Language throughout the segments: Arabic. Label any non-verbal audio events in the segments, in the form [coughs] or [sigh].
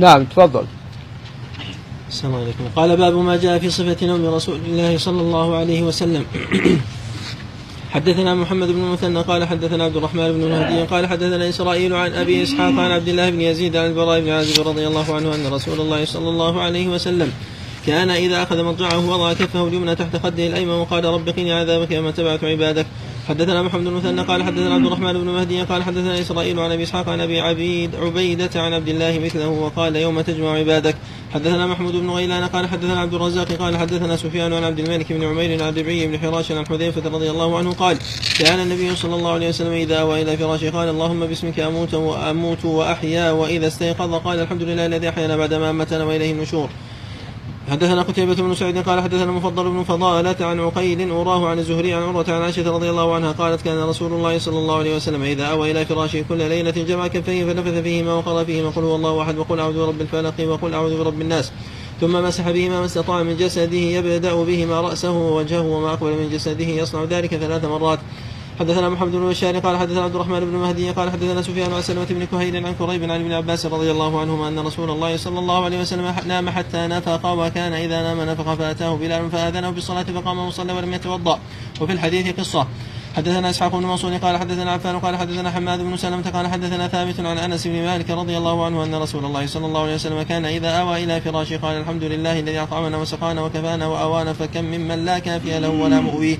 نعم تفضل. السلام عليكم. قال باب ما جاء في صفة نوم رسول الله صلى الله عليه وسلم. [coughs] حدثنا محمد بن المثنى قال حدثنا عبد الرحمن بن مهدي قال حدثنا إسرائيل عن أبي إسحاق عن عبد الله بن يزيد عن البراء بن عازب رضي الله عنه أن رسول الله صلى الله عليه وسلم كان إذا أخذ مضجعه وضع كفه اليمنى تحت خده الأيمن وقال رب قني عذابك يوم تبعث عبادك. حدثنا محمد بن المثنى قال حدثنا عبد الرحمن بن مهدي قال حدثنا إسرائيل عن أبي إسحاق عن أبي عبيد عبيدة عن عبد الله مثله وقال يوم تجمع عبادك. حدثنا محمود بن غيلان قال حدثنا عبد الرزاق قال حدثنا سفيان عن عبد الملك بن عمير عن ربعي بن حراش عن حذيفة رضي الله عنه قال كان النبي صلى الله عليه وسلم إذا اوى إلى فراشه قال اللهم باسمك أموت وأموت وأحيا وإذا استيقظ قال الحمد لله الذي أحيانا بعدما امتنا وإليه النشور. حدثنا قتيبة بن سعيد قال حدثنا مفضل بن فضالة عن عقيل أراه عن الزهري عن عروة عن عائشة رضي الله عنها قالت كان رسول الله صلى الله عليه وسلم إذا أوى إلى فراشه كل ليلة جمع كفيه فنفث فيهما وقرأ فيهما قل هو الله أحد وقل أعوذ برب الفلق وقل أعوذ برب الناس. ثم مسح بهما ما استطاع من جسده يبدأ بهما رأسه ووجهه وما أقبل من جسده يصنع ذلك ثلاث مرات. حدثنا محمد بن بشار قال حدثنا عبد الرحمن بن مهدي قال حدثنا سفيان عن سلمة بن كهيل عن كريب عن ابن عباس رضي الله عنهما أن رسول الله صلى الله عليه وسلم نام حتى نفق وكان إذا نام نفق فأتاه بلال فآذنه بالصلاة فقام وصلى ولم يتوضأ. وفي الحديث قصة. حدثنا إسحاق بن منصور قال حدثنا عفان قال حدثنا حماد بن سلمة قال حدثنا ثابت عن أنس بن مالك رضي الله عنه أن رسول الله صلى الله عليه وسلم كان إذا أوى إلى فراشه قال الحمد لله الذي أطعمنا وسقانا وكفانا وأوانا فكم ممن لا كافي له ولا مؤويه.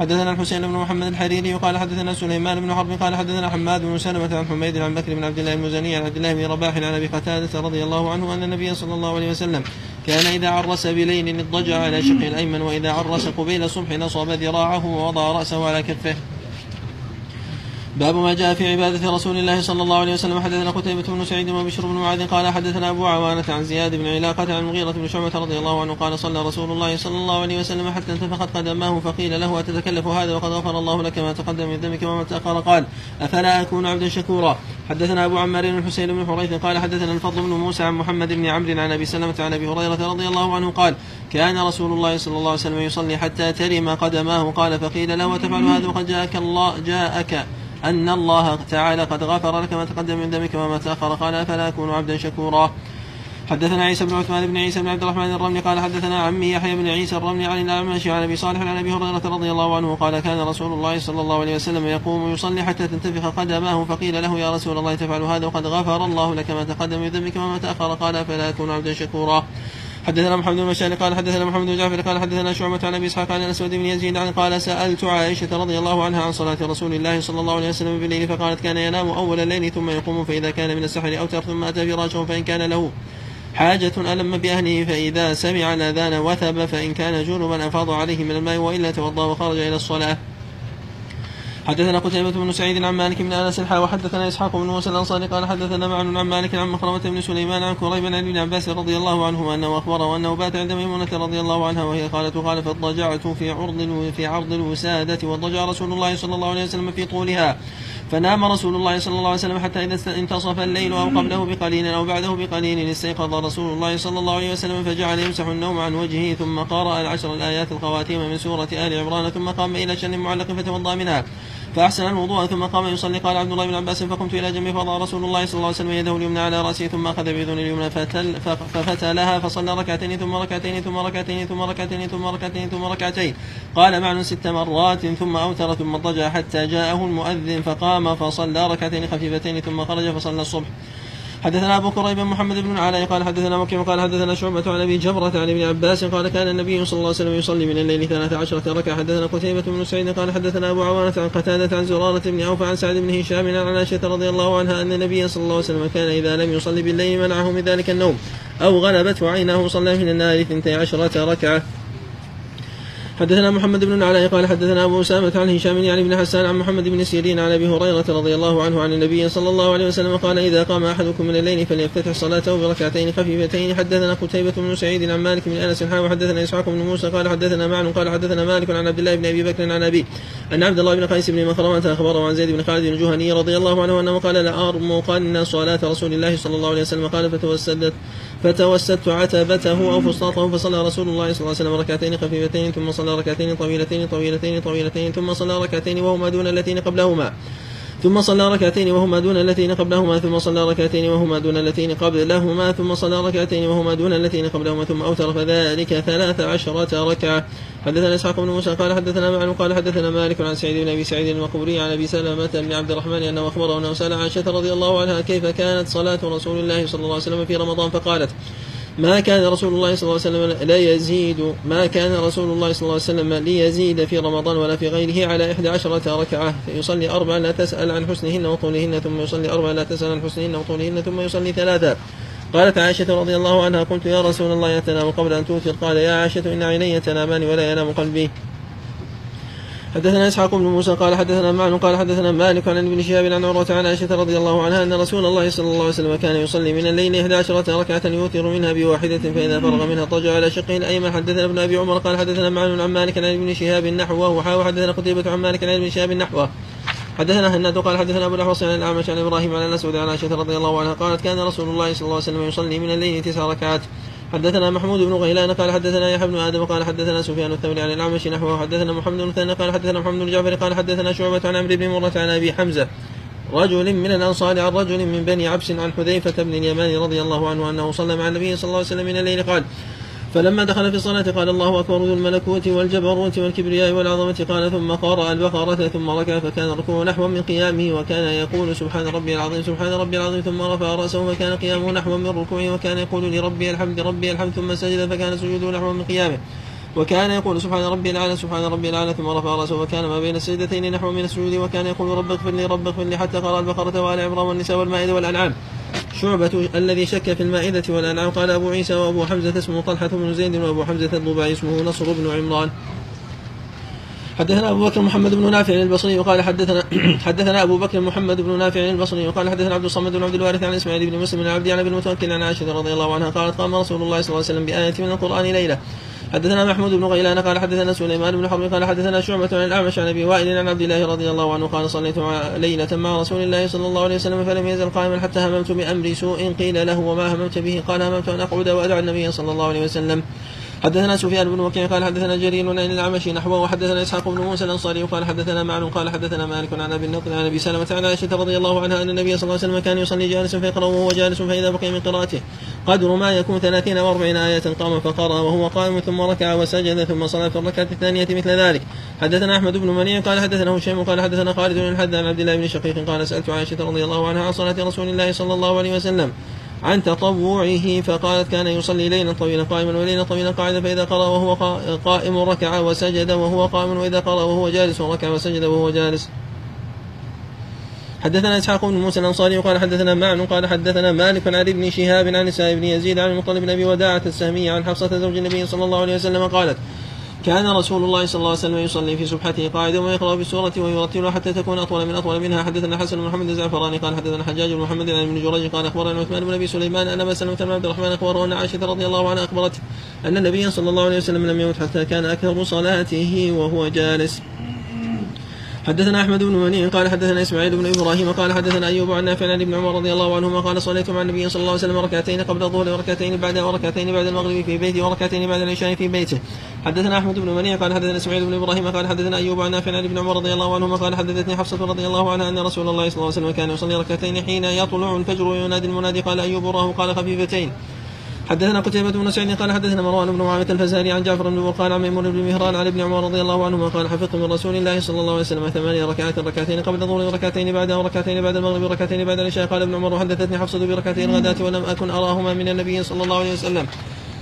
حدثنا الحسين بن محمد الحريري قال حدثنا سليمان بن حرب قال حدثنا حماد بن سلمة عن حميد عن بكر بن عبد الله المزني عن عبد الله بن رباح عن أبي قتادة رضي الله عنه أن النبي صلى الله عليه وسلم كان إذا عرس بليل اضطجع على شقه الأيمن وإذا عرس قبيل الصبح نصب ذراعه ووضع رأسه على كفه. باب ما جاء في عبادة رسول الله صلى الله عليه وسلم. حدثنا قتيبة بن سعيد وبشر بن معاذ قال حدثنا أبو عوانة عن زياد بن علاقة عن المغيرة بن شعبة رضي الله عنه قال صلى رسول الله صلى الله عليه وسلم حتى انتفخت قدماه فقيل له أتتكلف هذا وقد غفر الله لك ما تقدم من ذنبك وما تأخر؟ قال أفلا أكون عبدا شكورا. حدثنا أبو عمار الحسين بن حريث قال حدثنا الفضل بن موسى عن محمد بن عمرو عن أبي سلمة عن أبي هريرة رضي الله عنه قال كان رسول الله صلى الله عليه وسلم يصلي حتى ترم قدماه. قال فقيل له وتفعل هذا وقد جاءك الله جاءك أن الله تعالى قد غفر لك ما تقدم من ذنبك وما تأخر. قال أفلا أكون عبدا شكورا. حدثنا عيسى بن عثمان بن عيسى بن عبد الرحمن الرملي قال حدثنا عمي يحيى بن عيسى الرملي عن الأعمش عن أبي صالح عن أبي هريرة رضي الله عنه قال كان رسول الله صلى الله عليه وسلم يقوم يصلي حتى تنتفخ قدماه فقيل له يا رسول الله تفعل هذا وقد غفر الله لك ما تقدم من ذنبك وما تأخر. قال فلا أكون عبدا شكورا. حدثنا محمد بن بشار قال حدثنا محمد بن جعفر قال حدثنا شعبة عن أبي إسحاق عن الاسود بن يزيد عن قال سألت عائشة رضي الله عنها عن صلاة رسول الله صلى الله عليه وسلم بالليل فقالت كان ينام أول الليل ثم يقوم فإذا كان من السحر اوتر ثم أتى فراشه فإن كان له حاجة ألم بأهله فإذا سمع الأذان وثب فإن كان جنبا أفاض عليه من الماء وإلا توضأ وخرج إلى الصلاة. حدثنا قتيبة بن سعيد عن مالك بن أنس الحا وحدثنا إسحاق بن موسى الأنصاري قال حدثنا معن عن مالك عن مخرمة بن سليمان عن كريب عن ابن عباس رضي الله عنهما أنه اخبره انه بات عند ميمونة رضي الله عنها وهي قالت قال فاضطجعت في عرض في عرض الوسادة واضطجع رسول الله صلى الله عليه وسلم في طولها فنام رسول الله صلى الله عليه وسلم حتى إذا انتصف الليل أو قبله بقليل أو بعده بقليل استيقظ رسول الله صلى الله عليه وسلم فجعل يمسح النوم عن وجهه ثم قرأ العشر الآيات الخواتيم من سورة آل عمران ثم قام إلى شن معلق فتوضأ منها. فأحسن الوضوء ثم قام يصلي قال عبد الله بن عباس فقمت إلى جنبي فوضع رسول الله صلى الله عليه وسلم يده اليمنى على رأسه ثم أخذ بأذن اليمنى فتل ففتلها فصلى ركعتين ثم ركعتين ثم ركعتين ثم ركعتين ثم ركعتين ثم ركعتين. قال معن ست مرات ثم أوتر ثم اضطجع حتى جاءه المؤذن فقام فصلى ركعتين خفيفتين ثم خرج فصلى الصبح. حدثنا أبو كريب محمد بن العلاء قال حدثنا مكي قال حدثنا شعبة عن أبي جبرة عن ابن عباس قال كان النبي صلى الله عليه وسلم يصلي من الليل ثلاث عشرة ركعة. حدثنا قتيبة بن سعيد قال حدثنا أبو عوانة عن قتادة عن زرارة بن عوف عن سعد بن هشام عن عائشة رضي الله عنها أن النبي صلى الله عليه وسلم كان إذا لم يصلي بالليل منعه من ذلك النوم أو غلبته عينه صلى من النار اثنتي عشرة ركعة. حدثنا محمد بن العلاء قال حدثنا ابو اسامه عن هشام يعني بن حسان عن محمد بن سيرين عن أبي هريرة رضي الله عنه عن النبي صلى الله عليه وسلم قال إذا قام أحدكم من الليل فليفتتح صلاته بركعتين خفيفتين. حدثنا قتيبة بن سعيد عن مالك بن أنس حا وحدثنا إسحاق بن موسى قال حدثنا معن قال حدثنا مالك عن عبد الله بن أبي بكر عن ابي أن عبد الله بن قيس بن مخرمة أخبره عن زيد بن خالد الجهني رضي الله عنه أنه قال لارمقن صلاة رسول الله صلى الله عليه وسلم. قال فتوسدت فتوسدت عتبته أو فسطاطه فصلى رسول الله صلى الله عليه وسلم ركعتين خفيفتين ثم صلى ركعتين طويلتين طويلتين طويلتين ثم صلى ركعتين وهما دون اللتين قبلهما. ثم صلى ركعتين وهما دون اللتين قبلهما ثم صلى ركعتين وهما دون اللتين قبلهما ثم صلى ركعتين وهما دون اللتين قبلهما ثم أوتر فذلك ثلاث عشرة ركعة. حدثنا إسحاق بن موسى قال حدثنا معن قال حدثنا مالك عن سعيد بن أبي سعيد المقبوري عن أبي سلمة بن عبد الرحمن أنه أخبره أنه سأل عائشة رضي الله عنها كيف كانت صلاة رسول الله صلى الله عليه وسلم في رمضان فقالت ما كان رسول الله صلى الله عليه وسلم لا يزيد ما كان رسول الله صلى الله عليه وسلم ليزيد في رمضان ولا في غيره على إحدى عشرة ركعة. فيصلي أربعا لا تسأل عن حسنهن وطولهن ثم يصلي أربعا لا تسأل عن حسنهن وطولهن ثم يصلي ثلاثا قالت عائشة رضي الله عنها قلت يا رسول الله يتنام قبل أن توتر قال يا عائشة إن عيني تنامان ولا ينام قلبي. حدثنا إسحاق بن موسى قال حدثنا معن قال حدثنا مالك عن ابن شهاب عن عروة عن عائشة رضي الله عنها أن رسول الله صلى الله عليه وسلم كان يصلي من الليل 11 ركعة يوتر منها بواحدة فإذا فرغ منها اضطجع على شقه الأيمن. حدثنا ابن أبي عمر قال حدثنا معن عن مالك عن ابن شهاب نحوه وحاول حدثنا قتيبة عن مالك عن ابن شهاب نحوه. حدثنا هناد قال حدثنا أبو الاحوص عن الأعمش عن إبراهيم عن الاسود عن عائشة رضي الله عنها قالت كان رسول الله صلى الله عليه وسلم يصلي من الليل تسع ركعات. حدثنا محمود بن غيلان قال حدثنا يحيى بن آدم قال حدثنا سفيان الثوري عن الأعمش نحوه. حدثنا محمد بن مثنى قال حدثنا محمد بن جعفر قال حدثنا شعبة عن عمرو بن مرة عن أبي حمزة. رجل من الأنصار عن رجل من بني عبس عن حذيفة بن اليمان رضي الله عنه أنه صلى مع النبي صلى الله عليه وسلم من الليل قال فلما دخل في الصلاة قال الله أكبر ذو الملكوت والجبروت والكبرياء والعظمة قال ثم قرأ البقرة ثم ركع فكان ركوعه نحو من قيامه وكان يقول سبحان ربي العظيم سبحان ربي العظيم ثم رفع رأسه فكان قيامه نحو من ركوعه وكان يقول لربي الحمد ربي الحمد ثم سجد فكان سجوده نحو من قيامه وكان يقول سبحان ربي الاعلى سبحان ربي الاعلى ثم رفع رأسه وكان ما بين السجدتين نحو من السجود وكان يقول رب اغفر لي رب اغفر لي حتى قرأ البقرة وآل عمران والنساء والمائدة والأنعام شعبة الذي شك في المائدة والأنعام قال أبو عيسى وأبو حمزة اسمه طلحة بن زيد وأبو حمزة الضبعي اسمه نصر بن عمران. حدثنا أبو بكر محمد بن نافع البصري وقال حدثنا [clears throat] حدثنا أبو بكر محمد بن نافع البصري وقال حدثنا عبد الصمد بن عبد الوارث عن إسماعيل بن مسلم بن عبد عن ابن المتوكل عن عائشة رضي الله عنها قالت قام رسول الله صلى الله عليه وسلم بآية من القرآن ليلة. حدثنا محمود بن غيلان قال حدثنا سليمان بن حرب قال حدثنا شعبة عن الأعمش عن أبي وائل عن عبد الله رضي الله عنه قال صليت ليلة مع رسول الله صلى الله عليه وسلم فلم يزل قائما حتى هممت بأمر سوء قيل له وما هممت به قال هممت أن أقعد وأدعو النبي صلى الله عليه وسلم. حدثنا سفيان بن وكيع قال حدثنا جرير عن الاعمش نحوه وحدثنا إسحاق بن موسى الأنصاري قال حدثنا معن قال حدثنا مالك عن أبي النضر عن أبي سلمة عن عائشة رضي الله عنها أن النبي صلى الله عليه وسلم كان يصلي جالسا فيقرا وهو جالس فإذا بقي من قراءته. قدر ما يكون ثلاثين أو أربعين آية قام فقرأ وهو قائم ثم ركع وسجد ثم صلى في الركعة الثانية مثل ذلك. حدثنا أحمد بن منيع قال حدثنا هشيم قال حدثنا خالد بن الحد عن عبد الله بن شقيق قال سألت عائشة رضي الله عنها عن صلاة رسول الله صلى الله عليه وسلم. عن تطوعه فقالت كان يصلي ليلا طويلا قائما وليلا طويلا قاعدا فإذا قرأ وهو قائم ركع وسجد وهو قائم وإذا قرأ وهو جالس ركع وسجد وهو جالس. حدثنا إسحاق بن موسى الأنصاري وقال حدثنا معن قال حدثنا مالك عن ابن شهاب عن نساء بن يزيد عن المطلب بن أبي وداعة السهمية عن حفصة زوج النبي صلى الله عليه وسلم قالت كان رسول الله صلى الله عليه وسلم يصلي في سبحته قاعدا ويقرأ بالسورة ويرتلها حتى تكون أطول من أطول منها. حدثنا حسن بن محمد الزعفراني قال حدثنا حجاج بن محمد عن ابن جريج قال أخبرنا عثمان بن أبي سليمان أن أبا سلمة بن عبد الرحمن أخبره أن عائشة رضي الله عنها اخبرته أن النبي صلى الله عليه وسلم لم يمت حتى كان أكثر صلاته وهو جالس. حدثنا أحمد بن منيع قال حدثنا إسماعيل بن إبراهيم قال حدثنا أيوب عن نافع عن ابن عمر رضي الله عنهما قال صليت مع النبي صلى الله عليه وسلم ركعتين قبل الظهر وركعتين بعد وركعتين بعد المغرب في بيته وركعتين بعد العشاء في بيته. حدثنا أحمد بن منيع قال حدثنا إسماعيل بن إبراهيم قال حدثنا أيوب عن نافع عن ابن عمر رضي الله عنهما قال حدثتني حفصة رضي الله عنها أن رسول الله صلى الله عليه وسلم كان يصلي ركعتين حين يطلع الفجر وينادي المنادي قال أيوب راه قال خفيفتين. حدثنا قتيبة بن سعيد قال حدثنا مروان بن معاوية الفزاري عن جعفر بن برقان عن ميمون بن مهران عن ابن عمر رضي الله عنهما قال حفظت من رسول الله صلى الله عليه وسلم ثمانية ركعات ركعتين قبل الظهر وركعتين بعدها وركعتين بعد المغرب وركعتين بعد العشاء. قال ابن عمر وحدثتني حفصة بركعتي الغداة ولم أكن أراهما من النبي صلى الله عليه وسلم.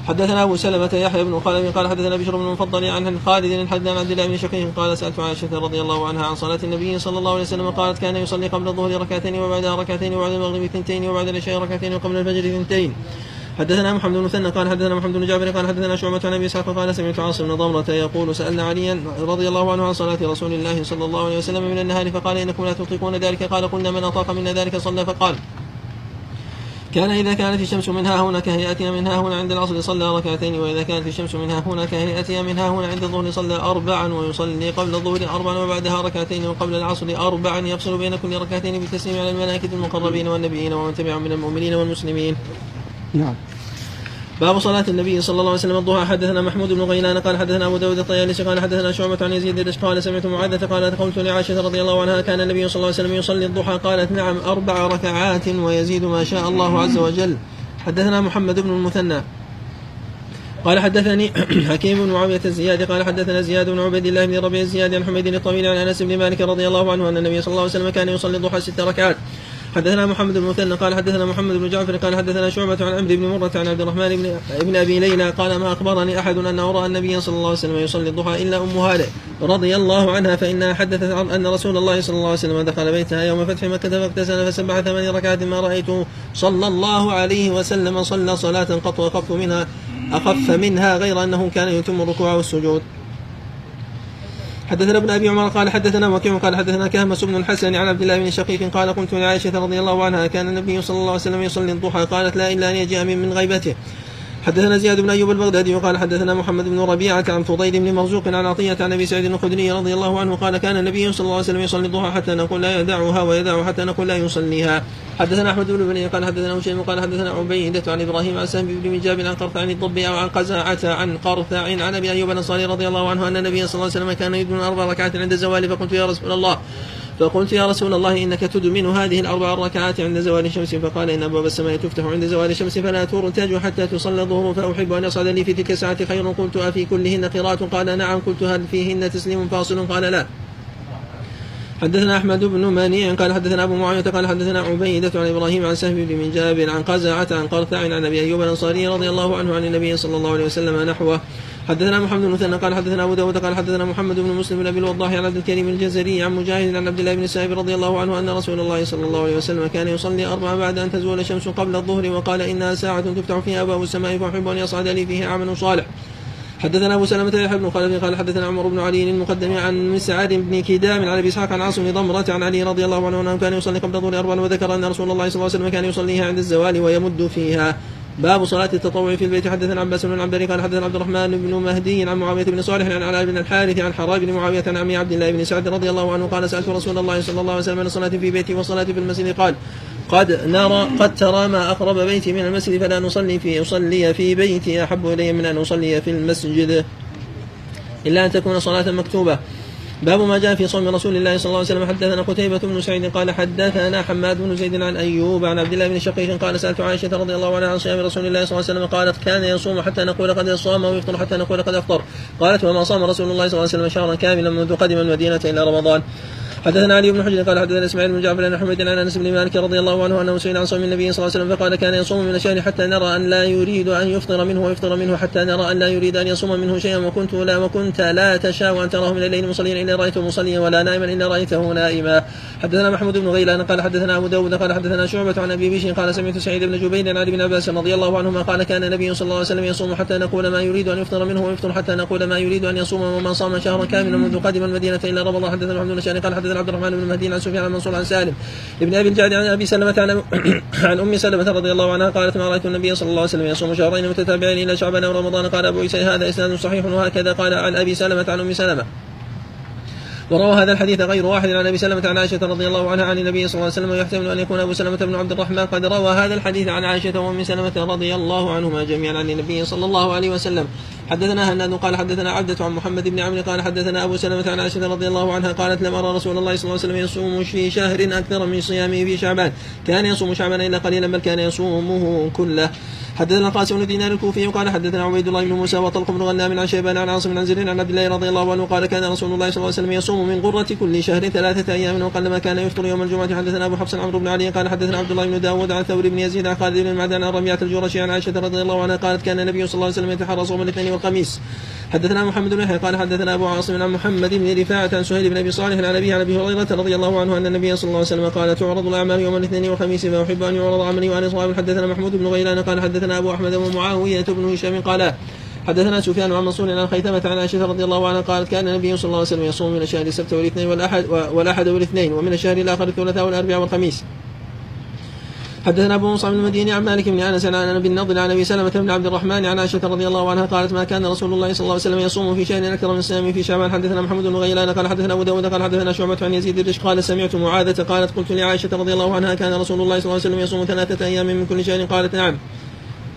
حدثنا أبو سلمة يحيى بن خالد قال حدثنا بشر بن المفضل عن خالد الحد عن عبد الله بن شقيق قال سألت عائشة رضي الله عنها عن صلاة النبي صلى الله عليه وسلم قالت كان يصلي قبل الظهر ركعتين وبعدها ركعتين وبعد المغرب اثنتين وبعد العشاء ركعتين وقبل الفجر اثنتين. حدثنا محمد بن مثنى قال حدثنا محمد بن جابر قال حدثنا شعبة عن أبي إسحاق قال سمعت عاصم بن ضمرة يقول سألنا عليا رضي الله عنه عن صلاة رسول الله صلى الله عليه وسلم من النهار فقال إنكم لا تطيقون ذلك قال قلنا من أطاق منا ذلك صلى فقال كان إذا كانت الشمس منها هنا كهيئتها منها هنا عند العصر صلى ركعتين وإذا كانت الشمس منها هنا كهيئتها منها هنا عند الظهر صلى أربعا ويصلي قبل الظهر أربعا وبعدها ركعتين وقبل العصر أربعا يفصل بين كل ركعتين بالتسليم على الملائكة المقربين والنبيين ومن تبعهم من المؤمنين والمسلمين. نعم. باب صلاة النبي صلى الله عليه وسلم الضحى. حدثنا محمود بن غيلان قال حدثنا أبو داود الطيالسي قال حدثنا شعبة عن يزيد الدش قال سمعت معاذة قالت قلت لعائشة رضي الله عنها كان النبي صلى الله عليه وسلم يصلي الضحى. قالت نعم أربع ركعات ويزيد ما شاء الله عز وجل. حدثنا محمد بن المثنى. قال حدثني [clears throat] حكيم بن معاوية الزياد قال حدثنا زياد بن عبيد الله بن ربيع الزياد عن حميد الطويل عن أنس بن مالك رضي الله عنه أن النبي صلى الله عليه وسلم كان يصلي الضحى ست ركعات. حدثنا محمد بن مثنى قال حدثنا محمد بن جعفر قال حدثنا شعبة عن عمرو بن مرة عن عبد الرحمن بن ابن أبي ليلى قال ما أخبرني أحد انه راى النبي صلى الله عليه وسلم يصلي الضحى إلا أم هانئ رضي الله عنها فإنها حدثت عن أن رسول الله صلى الله عليه وسلم دخل بيتها يوم فتح مكة فاغتسل فسبح ثمان ركعات ما رايته صلى الله عليه وسلم صلى صلاة قط وخف منها أخف منها غير أنه كان يتم الركوع والسجود. حدثنا ابن أبي عمر قال حدثنا وكيع قال حدثنا كهمس بن الحسن عن عبد الله بن شقيق قال قلت لعائشه رضي الله عنها كان النبي صلى الله عليه وسلم يصلي الضحى قالت لا إلا أن يجيء من, من غيبته. حدثنا زياد بن أيوب البغدادي وقال حدثنا محمد بن ربيعة عن فضيل بن مرزوق عن عطية عن أبي سعيد الخدري رضي الله عنه قال كان النبي صلى الله عليه وسلم يصلي الضحى حتى نقول لا يدعها ويدع حتى نقول لا يصليها. حدثنا أحمد بن بني قال حدثنا هشيم قال حدثنا عبيدة عن إبراهيم عن سهم بن مجاب عن قرث عن الضب أو عن قزاعة عن قرثع عن أبي أيوب الأنصاري رضي الله عنه أن النبي صلى الله عليه وسلم كان يدمن أربع ركعات عند الزوال فقلت يا رسول الله. فقلت يا رسول الله إنك تدمن هذه الأربع ركعات عند زوال الشمس فقال إن أبواب السماء تفتح عند زوال الشمس فلا ترتج حتى تصلى الظهر فأحب أن يصعد لي في تلك الساعة خير قلت أفي كلهن قراءة قال نعم قلت هل فيهن تسليم فاصل قال لا حدثنا أحمد بن منيع قال حدثنا أبو معاوية قال حدثنا عبيدة عن إبراهيم عن سهم بن جابر عن قزعة عن قرثع عن أبي أيوب الأنصاري رضي الله عنه عن النبي صلى الله عليه وسلم نحوه حدثنا محمد بن قال حدثنا أبو داود قال حدثنا محمد بن مسلم بن أبي الوضاح عن عبد الكريم الجزري عن مجاهد عن عبد الله بن السائب رضي الله عنه أن رسول الله صلى الله عليه وسلم كان يصلي اربعا بعد أن تزول الشمس قبل الظهر وقال إنها ساعة تفتح فيها أبواب السماء فأحب أن يصعد لي فيها عمل صالح. حدثنا أبو سلمة يحيى بن خلف قال حدثنا عمر بن علي المقدم عن مسعد بن كدام عن أبي إسحاق عن عاصم ضمرة عن علي رضي الله عنه أنه كان يصلي قبل الظهر أربعا وذكر أن رسول الله صلى الله عليه وسلم كان يصليها عند الزوال ويمد فيها. باب صلاة التطوع في البيت. حدثنا عباس بن عبد قال حدثنا عبد الرحمن بن مهدي عن معاوية بن صالح عن علاء بن الحارث عن حراب بن معاوية عن عمي عبد الله بن سعد رضي الله عنه قال سألت رسول الله صلى الله عليه وسلم عن الصلاة في بيتي والصلاة في المسجد. قال قد نرى قد ترى ما أقرب بيتي من المسجد فلا نصلي في أصلي في بيتي أحب إلي من أن أصلي في المسجد. إلا أن تكون صلاة مكتوبة. باب ما جاء في صوم رسول الله صلى الله عليه وسلم. حدثنا قتيبة بن سعيد قال حدثنا حماد بن زيد عن أيوب عن عبد الله بن شقيق قال سألت عائشة رضي الله عنها عن صيام رسول الله صلى الله عليه وسلم قالت كان يصوم حتى نقول قد صام ويفطر حتى نقول قد أفطر. قالت وما صام رسول الله صلى الله عليه وسلم شهرا كاملا منذ قدم المدينة إلى رمضان. حدثنا علي بن حجر قال حدثنا اسماعيل بن جعفر عن حميد عن انس بن مالك رضي الله عنه انه سئل عن صوم النبي صلى الله عليه وسلم فقال كان يصوم من الشهر حتى نرى أن لا يريد أن يفطر منه ويفطر منه حتى نرى أن لا يريد أن يصوم منه شيئا وكنت لا وكنت لا تشاء أن تراه من الليل مصليا إلا رأيته مصليا ولا نائما إلا رأيته نائما. حدثنا محمود بن غيلان قال حدثنا أبو داود قال حدثنا شعبة عن أبي بشر قال سمعت سعيد بن جبير عن علي بن عباس رضي الله عنهما قال كان النبي صلى الله عليه وسلم يصوم حتى نقول ما يريد أن يفطر منه ويفطر حتى نقول ما يريد أن يصوم ومن صام شهرا كاملا منذ قدم المدينة إلا رمضان حدثنا محمد بن قال حدثنا عبد الرحمن بن مهدي عن سفيان المنصور عن سالم ابن أبي الجعد عن أبي سلمة عن, [clears throat] عن أم سلمة رضي الله عنها قالت ما رأيت النبي صلى الله عليه وسلم يصوم شهرين متتابعين إلى شعبان ورمضان. قال أبو عيسى هذا إسناد صحيح وهكذا. قال عن أبي سلمة عن أم سلمة. وروى هذا الحديث غير واحد عن أبي سلمة عن عائشة رضي الله عنها عن النبي صلى الله عليه وسلم ويحتمل أن يكون أبو سلمة بن عبد الرحمن. قد روى هذا الحديث عن عائشة وأم سلمة رضي الله عنهما جميعا عن النبي صلى الله عليه وسلم. حدثنا هناد قال حدثنا عبدة عن محمد بن عمرو قال حدثنا أبو سلمة عن عائشة رضي الله عنها قالت لم ارى رسول الله صلى الله عليه وسلم يصوم في شهر أكثر من صيامه في شعبان كان يصوم شعبان إلا قليلا بل كان يصومه كله. حدثنا القاسم بن دينار الكوفي قال حدثنا عبيد الله بن موسى وطلق بن غنام عن شيبان عن عاصم عن زر عن عبد الله رضي الله عنه قال كان رسول الله صلى الله عليه وسلم يصوم من غرة كل شهر ثلاثة أيام وقلما كان يفطر يوم الجمعة. حدثنا أبو حفص عمرو بن علي قال حدثنا عبد الله بن داود عن ثور بن يزيد عن خالد بن معدان عن رمية الجرشي عن عائشة رضي الله عنها قالت كان النبي صلى الله عليه وسلم يتحرى صوم الاثنين والخميس حدثنا محمد بن يحيى قال حدثنا أبو عاصم عن محمد بن رفاعة عن سهيل بن أبي صالح عن أبي عن أبي هريرة رضي الله عنه أن النبي صلى الله عليه وسلم قال تعرض الاعمال يوم الاثنين والخميس فأحب أن يعرض عملي وأنا صواب حدثنا محمود بن غيلان قال حدثنا أبو أحمد ومعاويه بن هشام قال حدثنا سفيان عن منصور عن خيثمة عن عائشة رضي الله عنها قالت كان النبي صلى الله عليه وسلم يصوم من الشهر السبت والاثنين والأحد والأحد والاثنين ومن الشهر الآخر الثلاثاء والأربعاء والخميس. حدثنا أبو مصعب المديني عن مالك بن أنس عن ابي النضر عن أبي سلمة بن عبد الرحمن عن عائشة رضي الله عنها قالت ما كان رسول الله صلى الله عليه وسلم يصوم في شهر أكثر من صيام في شعبان. حدثنا محمد بن غيلان قال حدثنا أبو داود قال حدثنا شعبة عن يزيد الرش قال سمعت معاذة قالت قلت لعائشة رضي الله عنها كان رسول الله صلى الله عليه وسلم يصوم ثلاثة أيام من كل شهر قالت نعم.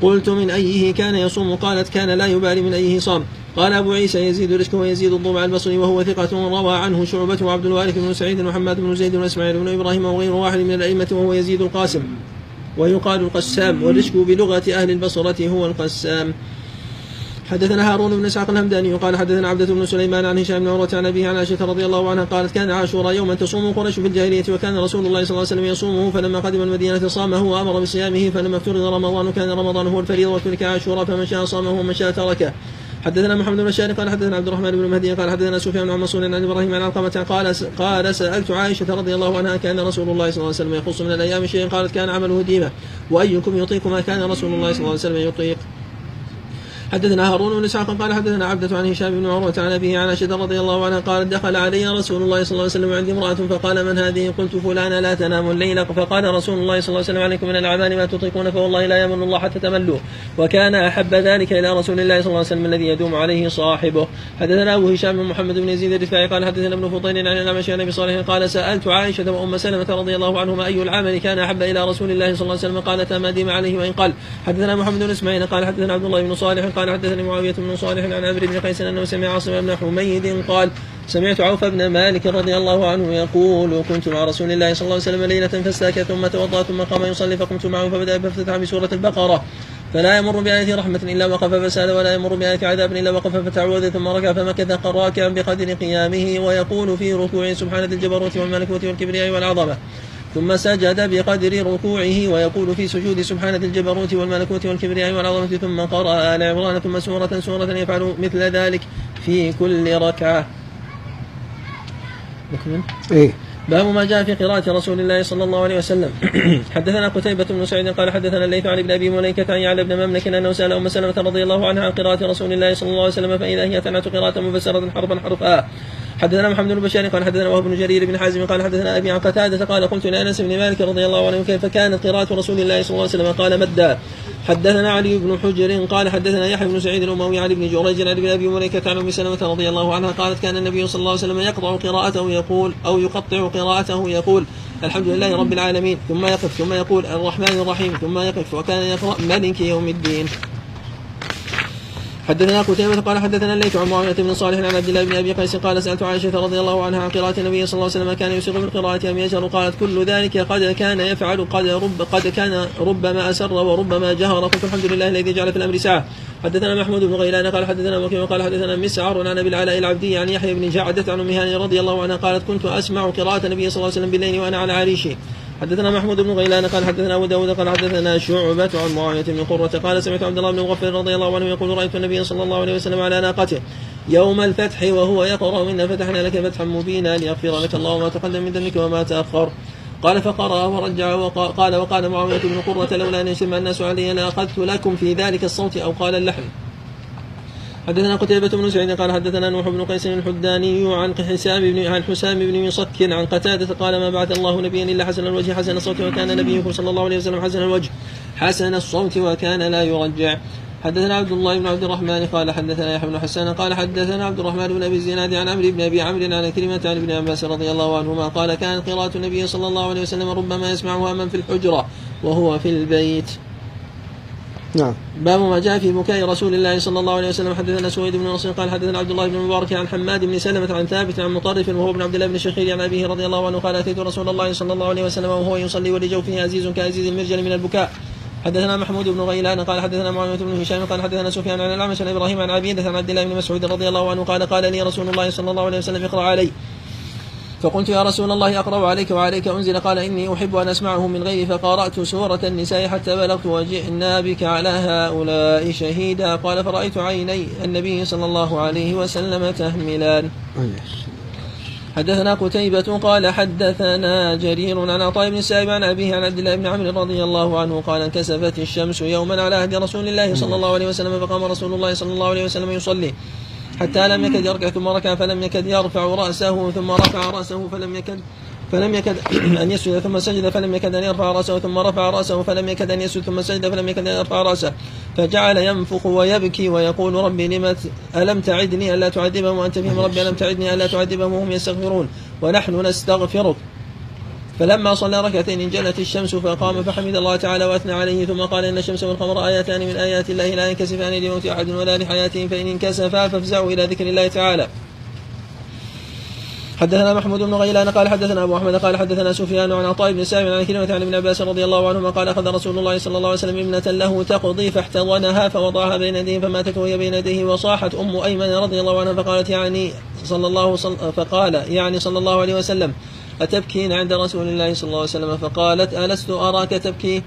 قلت من أيه كان يصوم؟ قالت كان لا يبالي من أيه صام. قال أبو عيسى يزيد رشك ويزيد الضبع البصري وهو ثقة روى عنه شعبة وعبد الوارث بن سعيد ومحمد بن زيد وإسماعيل بن إبراهيم وغير واحد من الأئمة وهو يزيد القاسم. ويقال القسام والرشك بلغة أهل البصرة هو القسام. حدثنا هارون بن إسحاق الهمداني قال حدثنا عبدة بن سليمان عن هشام بن عروة عن أبيه عن عائشة رضي الله عنها قالت كان عاشوراء يوما تصوم قريش في الجاهلية وكان رسول الله صلى الله عليه وسلم يصومه فلما قدم المدينة صامه وأمر بصيامه فلما افترض رمضان كان رمضان هو الفريضة وترك عاشوراء فمن شاء صامه ومن شاء تركه. حدثنا محمد بن بشار قال حدثنا عبد الرحمن بن مهدي قال حدثنا سفيان عن منصور عن إبراهيم عن علقمة قال قال سألت عائشة رضي الله عنها كان رسول الله صلى الله عليه وسلم يخص من الأيام شيئا؟ قالت كان عمله ديمة. وأيكم يطيق ما كان رسول الله صلى الله عليه وسلم يطيق؟ حدثنا هارون بن إسحاق قال حدثنا عبدة عن هشام بن عروة عن أبيه عن عائشة رضي الله عنها قالت دخل علي رسول الله صلى الله عليه وسلم عندي امرأة فقال من هذه؟ قلت فلانة لا تنام الليل. فقال رسول الله صلى الله عليه وسلم عليكم من الأعمال ما تطيقون فوالله لا يمن الله حتى تملوا وكان أحب ذلك إلى رسول الله صلى الله عليه وسلم الذي يدوم عليه صاحبه. حدثنا أبو هشام بن محمد بن يزيد الرفاعي قال حدثنا ابن فضيل عن الأعمش عن أبي صالح قال سألت عائشة وأم سلمة رضي الله عنهما أي العمل كان أحب إلى رسول الله صلى الله عليه وسلم؟ قالت ما ديم عليه وإن قال حدثنا محمد بن إسماعيل قال حدثنا عبد الله بن صالح قال حدثني معاوية بن صالح عن عمرو بن قيس أنه سمع عاصم بن حميد قال سمعت عوف بن مالك رضي الله عنه يقول كنت مع رسول الله صلى الله عليه وسلم ليلة فاستاك ثم توضأ ثم قام يصلي فقمت معه فبدأ فافتتح بسورة البقرة فلا يمر بآية رحمة إلا وقف فسأل ولا يمر بآية عذاب إلا وقف فتعوذ ثم ركع فمكث راكعا بقدر قيامه ويقول في ركوعه سبحان ذي الجبروت والملكوت والكبرياء والعظمة ثم سجد بقدر ركوعه ويقول في سجود سبحانة الجبروت والملكوت والكبرياء والعظمة ثم قرأ آل عمران ثم سورة سورة يفعل مثل ذلك في كل ركعة. نكمل إيه. باب ما جاء في قراءة رسول الله صلى الله عليه وسلم. [clears throat] حدثنا قتيبة بن سعيد قال حدثنا الليث عن ابن أبي مليكة عن يعلى بن مملك انه سأل أم سلمة رضي الله عنها عن قراءة رسول الله صلى الله عليه وسلم فإذا هي تنعت قراءة مفسرة حرفا حرفا. حدثنا محمد بن بشار قال حدثنا وهب بن جرير بن حازم قال حدثنا أبي عن قتاده قال قلت لأنس بن مالك رضي الله عنه كيف كانت قراءة رسول الله صلى الله عليه وسلم؟ قال مدا حدثنا علي بن حجر قال حدثنا يحيى بن سعيد الأموي عن ابن جريج عن أبي مليكة عن أم سلمة رضي الله عنها قالت كان النبي صلى الله عليه وسلم يقطع قراءته يقول أو يقطع قراءته يقول الحمد لله رب العالمين. ثم يقف ثم يقول الرحمن الرحيم. ثم يقف وكان يقرأ ملك يوم الدين. حدثنا قتيبة قال حدثنا الليث عن معاوية بن صالح عن عبد الله بن أبي قيس قال سألت عائشة رضي الله عنها عن قراءة النبي صلى الله عليه وسلم كان يسر بالقراءة ام يجهر قالت كل ذلك قد كان يفعل قد رب قد كان ربما أسر وربما جهر. قلت الحمد لله الذي جعل في الأمر ساعة. حدثنا محمود بن غيلان قال حدثنا وكيع قال حدثنا مسعر عن أبي العلاء العبدي عن يحيى بن جعدة عن هاني رضي الله عنها قالت كنت أسمع قراءة النبي صلى الله عليه وسلم بالليل وأنا على عريشي. حدثنا محمود بن غيلان قال حدثنا أبو داود قال حدثنا شعبة عن معاوية بن قرة قال سمعت عبد الله بن مغفر رضي الله عنه يقول رأيت النبي صلى الله عليه وسلم على ناقته يوم الفتح وهو يقرأ منا فتحنا لك فتحا مبينا ليغفر لك الله ما تقدم من ذنبك وما تأخر. قال فقرأ ورجع وقال وقال معاوية بن قرة لولا أن يجتمع الناس علي لأخذت لكم في ذلك الصوت أو قال اللحم حدثنا قتيبة بن سعيد قال حدثنا نوح بن قيس الحداني عن حسام بن عن حسام بن مصك عن قتادة قال ما بعث الله نبيا إلا حسن الوجه حسن الصوت وكان نبيه صلى الله عليه وسلم حسن الوجه حسن الصوت وكان لا يرجع. حدثنا عبد الله بن عبد الرحمن قال حدثنا يحيى بن حسان قال حدثنا عبد الرحمن بن أبي الزناد عن عمرو بن أبي عمرو عن كلمة عن ابن عباس رضي الله عنهما قال كانت قراءة النبي صلى الله عليه وسلم ربما يسمعها من في الحجرة وهو في البيت. نعم. باب ما جاء في بكاء رسول الله صلى الله عليه وسلم حدثنا سويد بن نصر قال حدثنا عبد الله بن مبارك عن حماد بن سلمة عن ثابت عن مطرف وهو ابن عبد الله بن شخير عن أبيه رضي الله عنه قال أتيت رسول الله صلى الله عليه وسلم وهو يصلي ولجوفه عزيز كعزيز المرجل من البكاء. حدثنا محمود بن غيلان قال حدثنا معاوية بن هشام قال حدثنا سفيان عن الأعمش عن إبراهيم عن عبيدة عن عبد الله بن مسعود رضي الله عنه قال قال لي رسول الله صلى الله عليه وسلم اقرأ علي. فقلت يا رسول الله أقرأ عليك وعليك أنزل. قال إني أحب أن أسمعه من غيري. فقرأت سورة النساء حتى بلغت وجئنا بك على هؤلاء شهيدا. قال فرأيت عيني النبي صلى الله عليه وسلم تهملان. حدثنا قتيبة قال حدثنا جرير عن عطاء بن السائب عن أبيه عن عبد الله بن عمرو رضي الله عنه قال انكسفت الشمس يوما على عهد رسول الله صلى الله عليه وسلم. فقام رسول الله صلى الله عليه وسلم يصلي. حتى لم يكد يركع ثم ركع فلم يكد يرفع رأسه ثم رفع رأسه فلم يكد فلم يكد [clears throat] أن يسجد ثم سجد فلم يكد أن يرفع رأسه ثم رفع رأسه فلم يكد أن يسجد ثم سجد فلم يكد أن يرفع رأسه. فجعل ينفخ ويبكي ويقول ربي لم ألم تعدني ألا تعذبهم؟ وأنت فيهم ربي ألم تعدني ألا تعذبهم؟ وهم يستغفرون. ونحن نستغفرك. فلما صلى ركعتين انجلت الشمس فقام فحمد الله تعالى وأثنى عليه ثم قال إن الشمس والقمر آيتان من آيات الله لا ينكسفان لموت أحد ولا لحياته فإن انكسفا فافزعوا إلى ذكر الله تعالى. حدثنا محمود بن غيلان قال حدثنا أبو أحمد قال حدثنا سفيان عن عطاء بن سالم عن كلمة عن ابن عباس رضي الله عنهما قال أخذ رسول الله صلى الله عليه وسلم ابنة له تقضي فاحتضنها فوضعها بين يديه فماتت وهي بين يديه وصاحت أم أيمن رضي الله عنها فقالت يعني صلى الله صل فقال يعني صلى الله عليه وسلم أتبكين عند رسول الله صلى الله عليه وسلم؟ فقالت ألست أراك تبكي؟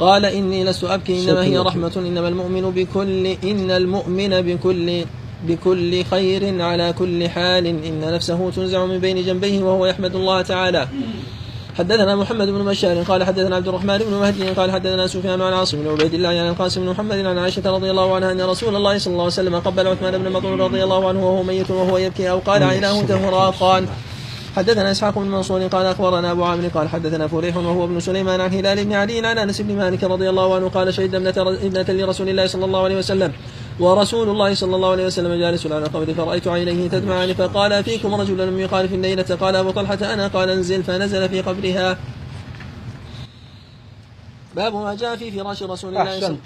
قال إني لست أبكي إنما هي رحمة إنما المؤمن بكل إن المؤمن بكل بكل خير على كل حال إن نفسه تنزع من بين جنبيه وهو يحمد الله تعالى. حدثنا محمد بن بشار قال حدثنا عبد الرحمن بن مهدي قال حدثنا سفيان عن عاصم بن عبيد الله عن القاسم بن محمد عن عائشة رضي الله عنها أن رسول الله صلى الله عليه وسلم قبل عثمان بن مطعون رضي الله عنه وهو ميت وهو يبكي أو قال عيناه تهراقان حدثنا إسحاق بن منصور قال أخبرنا أبو عامر قال حدثنا فليح وهو ابن سليمان عن هلال بن علي عن أنس بن مالك رضي الله عنه قال شهد ابنة ابنة لرسول الله صلى الله عليه وسلم ورسول الله صلى الله عليه وسلم جالس على قبر فرأيت عينيه تدمعان فقال فيكم رجل لم يخالف الليلة قال أبو طلحة أنا قال انزل فنزل في قبرها باب ما جاء في فراش رسول الله صلى الله عليه وسلم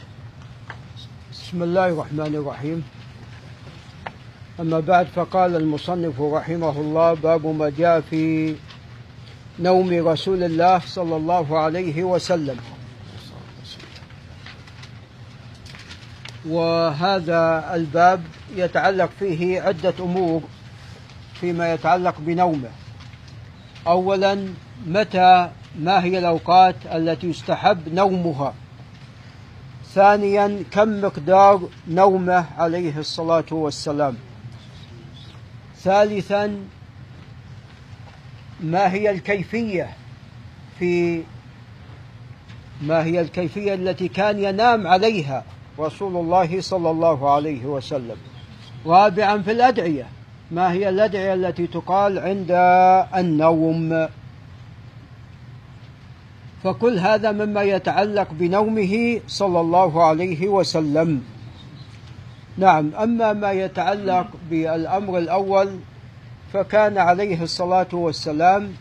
بسم الله الرحمن الرحيم. أما بعد فقال المصنف رحمه الله باب ما جاء في نوم رسول الله صلى الله عليه وسلم. وهذا الباب يتعلق فيه عدة أمور فيما يتعلق بنومه. أولا متى ما هي الأوقات التي يستحب نومها؟ ثانيا كم مقدار نومه عليه الصلاة والسلام؟ ثالثا ما هي الكيفية في ما هي الكيفية التي كان ينام عليها رسول الله صلى الله عليه وسلم؟ رابعا في الأدعية ما هي الأدعية التي تقال عند النوم؟ فكل هذا مما يتعلق بنومه صلى الله عليه وسلم. نعم أما ما يتعلق بالأمر الأول فكان عليه الصلاة والسلام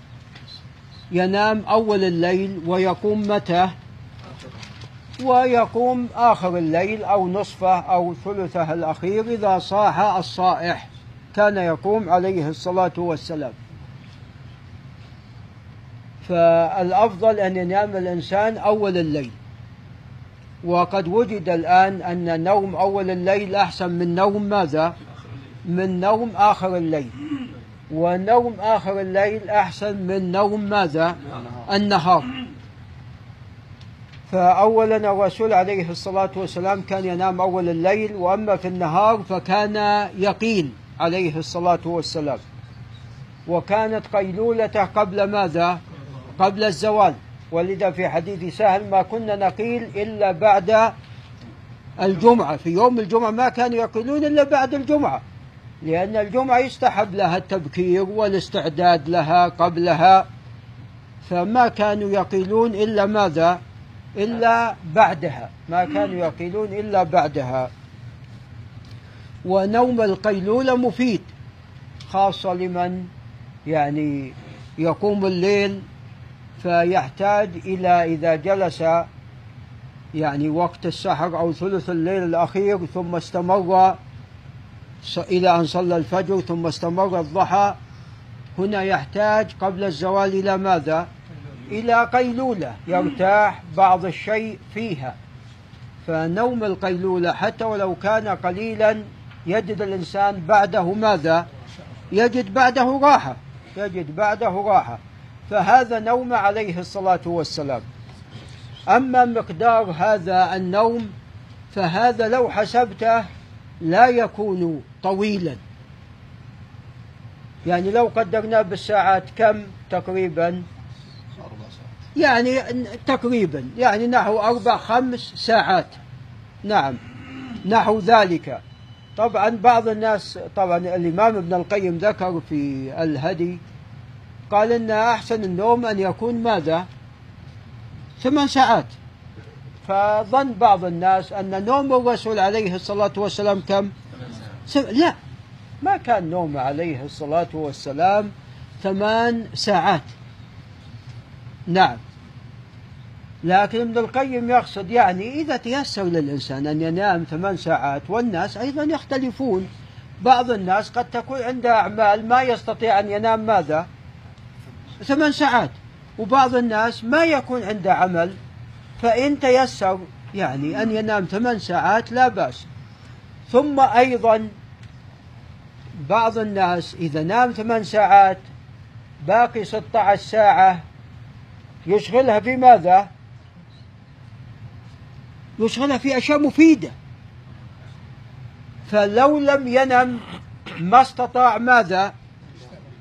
ينام أول الليل ويقوم متى؟ ويقوم آخر الليل أو نصفه أو ثلثه الأخير إذا صاح الصائح. كان يقوم عليه الصلاة والسلام. فالأفضل أن ينام الإنسان أول الليل. وقد وجد الآن أن نوم أول الليل أحسن من نوم ماذا؟ من نوم آخر الليل ونوم آخر الليل أحسن من نوم ماذا؟ النهار فأولا الرسول عليه الصلاة والسلام كان ينام أول الليل وأما في النهار فكان يقيل عليه الصلاة والسلام وكانت قيلولته قبل ماذا؟ قبل الزوال ولذا في حديث سهل ما كنا نقيل إلا بعد الجمعة. في يوم الجمعة ما كانوا يقيلون إلا بعد الجمعة لأن الجمعة يستحب لها التبكير والاستعداد لها قبلها. فما كانوا يقيلون إلا ماذا؟ إلا بعدها. ما كانوا يقيلون إلا بعدها. ونوم القيلولة مفيد خاصة لمن يعني يقوم الليل فيحتاج إلى إذا جلس يعني وقت السحر أو ثلث الليل الأخير ثم استمر إلى أن صلى الفجر ثم استمر الضحى هنا يحتاج قبل الزوال إلى ماذا؟ إلى قيلولة يرتاح بعض الشيء فيها فنوم القيلولة حتى ولو كان قليلا يجد الإنسان بعده ماذا؟ يجد بعده راحة يجد بعده راحة فهذا نوم عليه الصلاة والسلام. أما مقدار هذا النوم فهذا لو حسبته لا يكون طويلا. يعني لو قدرنا بالساعات كم تقريبا؟ يعني تقريبا يعني نحو أربع خمس ساعات. نعم نحو ذلك. طبعا بعض الناس طبعا الإمام ابن القيم ذكر في الهدي قال إن أحسن النوم أن يكون ماذا؟ ثمان ساعات. فظن بعض الناس أن نوم الرسول عليه الصلاة والسلام كم؟ لا ما كان نوم عليه الصلاة والسلام ثمان ساعات. نعم. لكن ابن القيم يقصد يعني إذا تيسر للإنسان أن ينام ثمان ساعات والناس أيضا يختلفون. بعض الناس قد تكون عنده أعمال ما يستطيع أن ينام ماذا؟ ثمان ساعات وبعض الناس ما يكون عنده عمل فإن تيسر يعني أن ينام ثمان ساعات لا بأس ثم أيضا بعض الناس إذا نام ثمان ساعات باقي 16 ساعة يشغلها في ماذا؟ يشغلها في أشياء مفيدة فلو لم ينم ما استطاع ماذا؟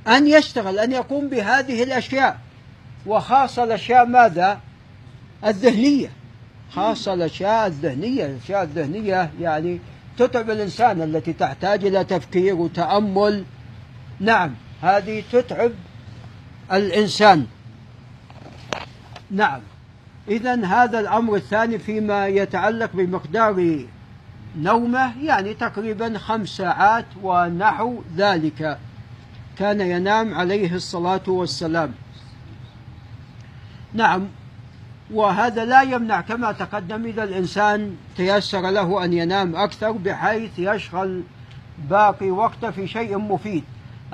أن يشتغل أن يقوم بهذه الأشياء. وخاصة الأشياء ماذا؟ الذهنية. خاصة الأشياء الذهنية الأشياء الذهنية يعني تتعب الإنسان التي تحتاج إلى تفكير وتأمل. نعم هذه تتعب الإنسان. نعم. إذا هذا الأمر الثاني فيما يتعلق بمقدار نومه يعني تقريبا خمس ساعات ونحو ذلك. كان ينام عليه الصلاة والسلام. نعم وهذا لا يمنع كما تقدم إذا الإنسان تيسر له أن ينام أكثر بحيث يشغل باقي وقته في شيء مفيد.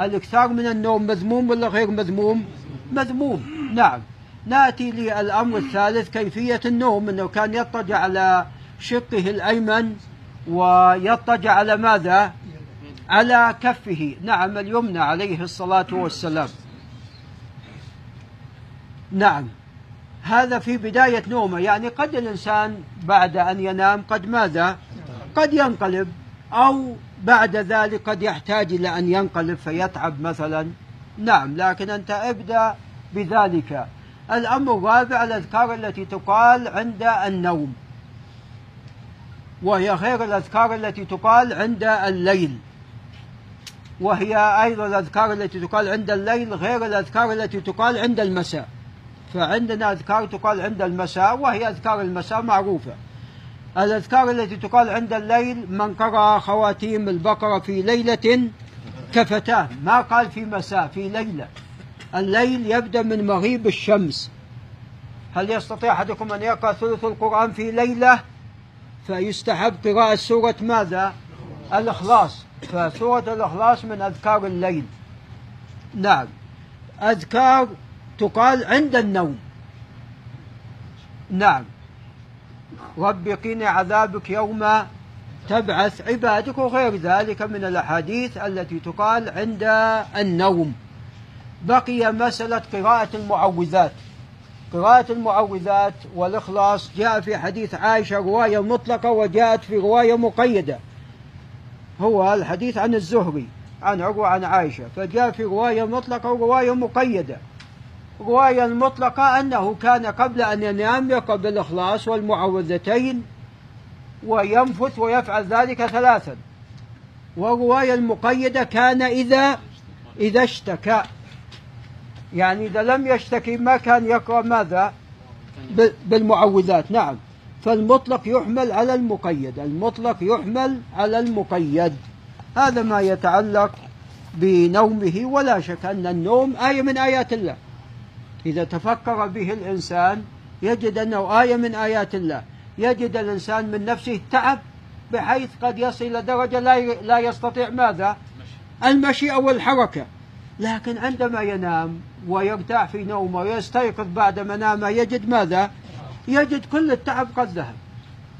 الإكثار من النوم مذموم ولا غير مذموم؟ مذموم. نعم. نأتي للأمر الثالث كيفية النوم إنه كان يضطجع على شقه الأيمن ويضطجع على ماذا؟ على كفه. نعم اليمنى عليه الصلاة والسلام. نعم. هذا في بداية نومه. يعني قد الإنسان بعد أن ينام قد ماذا؟ قد ينقلب أو بعد ذلك قد يحتاج إلى أن ينقلب فيتعب مثلا. نعم لكن أنت ابدأ بذلك. الأمر الرابع الأذكار التي تقال عند النوم. وهي غير الأذكار التي تقال عند الليل. وهي أيضا الأذكار التي تقال عند الليل غير الأذكار التي تقال عند المساء. فعندنا أذكار تقال عند المساء وهي أذكار المساء معروفة. الأذكار التي تقال عند الليل من قرأ خواتيم البقرة في ليلة كفتاه ما قال في مساء في ليلة. الليل يبدأ من مغيب الشمس. هل يستطيع أحدكم أن يقرأ ثلث القرآن في ليلة؟ فيستحب قراءة سورة ماذا؟ الإخلاص. فسورة الإخلاص من أذكار الليل. نعم. أذكار تقال عند النوم. نعم. رب قني عذابك يوم تبعث. عبادك وغير ذلك من الأحاديث التي تقال عند النوم. بقي مسألة قراءة المعوذات. قراءة المعوذات والإخلاص جاء في حديث عائشة رواية مطلقة وجاءت في رواية مقيدة. هو الحديث عن الزهري عن عروة عن عائشة. فجاء في رواية مطلقة ورواية مقيدة. الرواية المطلقة أنه كان قبل أن ينام يقرأ بالإخلاص والمعوذتين وينفث ويفعل ذلك ثلاثا. والرواية المقيدة كان إذا إذا اشتكى. يعني إذا لم يشتكي ما كان يقرأ ماذا؟ بالمعوذات. نعم. فالمطلق يحمل على المقيد المطلق يحمل على المقيد. هذا ما يتعلق بنومه ولا شك أن النوم آية من آيات الله. إذا تفكر به الإنسان يجد أنه آية من آيات الله. يجد الإنسان من نفسه تعب بحيث قد يصل إلى درجة لا يستطيع ماذا؟ المشي. أو الحركة. لكن عندما ينام ويرتاح في نومه ويستيقظ بعد منامه يجد ماذا؟ يجد كل التعب قد ذهب.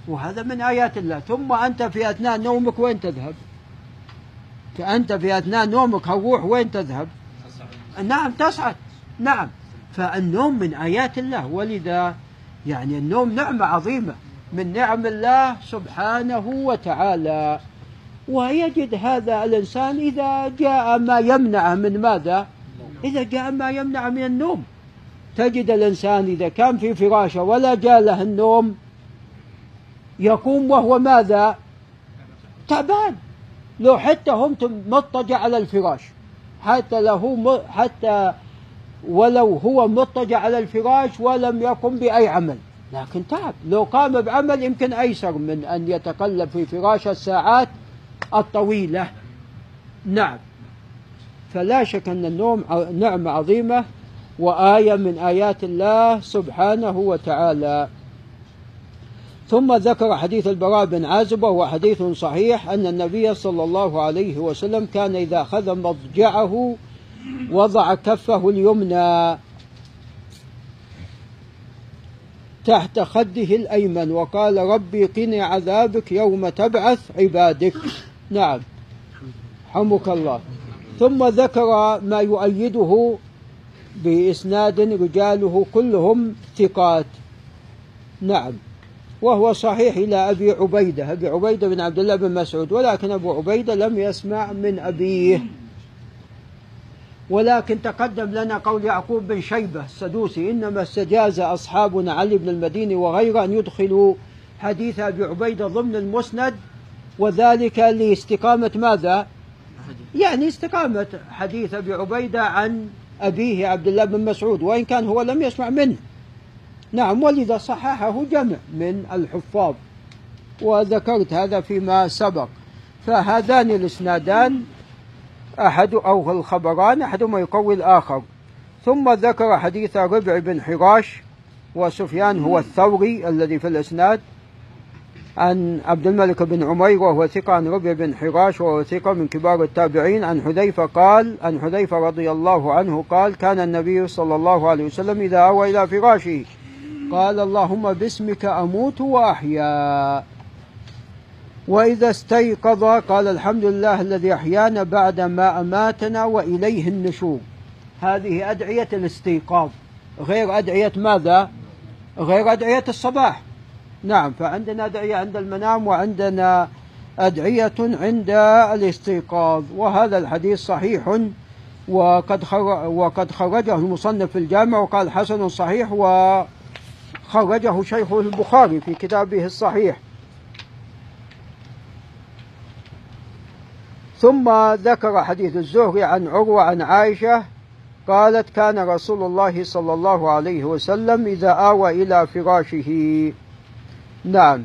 وهذا من آيات الله. ثم أنت في أثناء نومك وين تذهب؟ فأنت في أثناء نومك الروح وين تذهب؟ نعم تصعد نعم. فالنوم من آيات الله. ولذا يعني النوم نعمة عظيمة من نعم الله سبحانه وتعالى. ويجد هذا الإنسان إذا جاء ما يمنعه من ماذا؟ إذا جاء ما يمنع من النوم. تجد الإنسان إذا كان في فراشه ولا جاء له النوم يقوم وهو ماذا؟ تعبان. لو حتى هم مضطجع على الفراش. حتى له حتى ولو هو مضطجع على الفراش ولم يقم بأي عمل. لكن تعب. لو قام بعمل يمكن أيسر من أن يتقلب في فراش الساعات الطويلة. نعم. فلا شك أن النوم نعمة عظيمة. وآية من آيات الله سبحانه وتعالى. ثم ذكر حديث البراء بن عازب وهو حديث صحيح أن النبي صلى الله عليه وسلم كان إذا أخذ مضجعه وضع كفه اليمنى تحت خده الأيمن وقال ربي قني عذابك يوم تبعث عبادك. نعم. حمك الله. ثم ذكر ما يؤيده بإسناد رجاله كلهم ثقات. نعم. وهو صحيح إلى أبي عبيدة. أبي عبيدة بن عبد الله بن مسعود. ولكن أبو عبيدة لم يسمع من أبيه. ولكن تقدم لنا قول يعقوب بن شيبة السدوسي إنما استجاز أصحابنا علي بن المديني وغيره أن يدخلوا حديث أبي عبيدة ضمن المسند وذلك لاستقامة ماذا؟ يعني استقامة حديث أبي عبيدة عن أبيه عبد الله بن مسعود وإن كان هو لم يسمع منه. نعم ولذا صححه جمع من الحفاظ وذكرت هذا فيما سبق. فهذان الإسنادان أحد أو الخبران أحدهما يقوي الآخر. ثم ذكر حديث ربع بن حراش وسفيان هو الثوري الذي في الإسناد. عن عبد الملك بن عمير وهو ثقة عن ربع بن حراش وهو ثقة من كبار التابعين عن حذيفة قال عن حذيفة رضي الله عنه قال كان النبي صلى الله عليه وسلم إذا أوى إلى فراشه قال اللهم باسمك أموت وأحيا. وإذا استيقظ قال الحمد لله الذي أحيانا بعد ما أماتنا وإليه النشور. هذه أدعية الاستيقاظ. غير أدعية ماذا؟ غير أدعية الصباح. نعم فعندنا أدعية عند المنام وعندنا أدعية عند الاستيقاظ وهذا الحديث صحيح وقد وقد خرجه المصنف في الجامع وقال حسن صحيح وخرجه شيخه البخاري في كتابه الصحيح. ثم ذكر حديث الزهري عن عروة عن عائشة قالت كان رسول الله صلى الله عليه وسلم إذا آوى إلى فراشه نعم.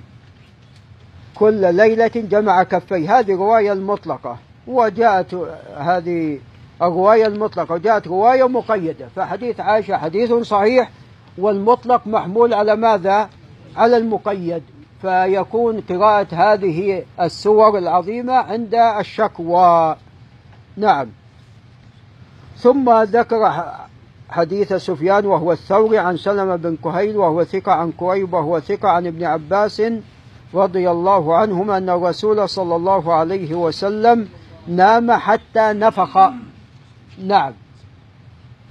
كل ليلة جمع كفي هذه رواية المطلقة. وجاءت هذه الرواية المطلقة. وجاءت رواية مقيدة. فحديث عائشة حديث صحيح. والمطلق محمول على ماذا؟ على المقيد. فيكون قراءة هذه السور العظيمة عند الشكوى. نعم. ثم ذكر حديث سفيان وهو الثوري عن سلمة بن كهيل وهو ثقة عن كريب وهو ثقة عن ابن عباس رضي الله عنهما أن الرسول صلى الله عليه وسلم نام حتى نفخ. نعم.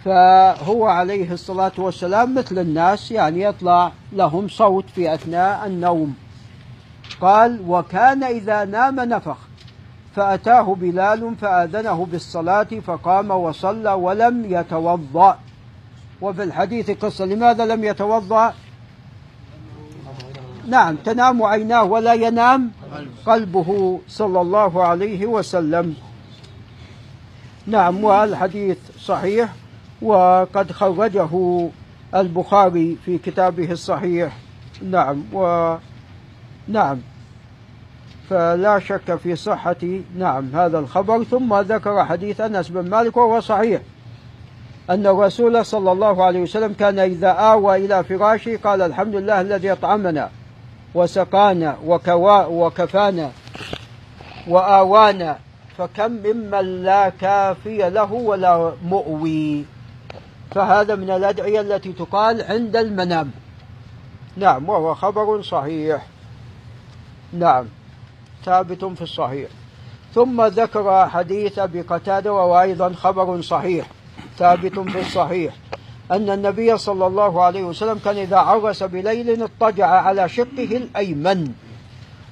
فهو عليه الصلاة والسلام مثل الناس يعني يطلع لهم صوت في أثناء النوم. قال وكان إذا نام نفخ. فأتاه بلال فآذنه بالصلاة فقام وصلى ولم يتوضأ. وفي الحديث قصة لماذا لم يتوضأ؟ نعم تنام عيناه ولا ينام قلبه صلى الله عليه وسلم. نعم والحديث صحيح وقد خرجه البخاري في كتابه الصحيح. نعم و نعم فلا شك في صحة نعم هذا الخبر. ثم ذكر حديث أنس بن مالك وهو صحيح. أن الرسول صلى الله عليه وسلم كان إذا آوى إلى فراشه قال الحمد لله الذي أطعمنا وسقانا وكوا وكفانا وآوانا فكم ممن لا كافي له ولا مؤوي. فهذا من الأدعية التي تقال عند المنام. نعم وهو خبر صحيح. نعم ثابت في الصحيح. ثم ذكر حديث أبي قتادة وهو أيضا خبر صحيح. ثابت في الصحيح أن النبي صلى الله عليه وسلم كان إذا عرس بليل اضطجع على شقه الأيمن.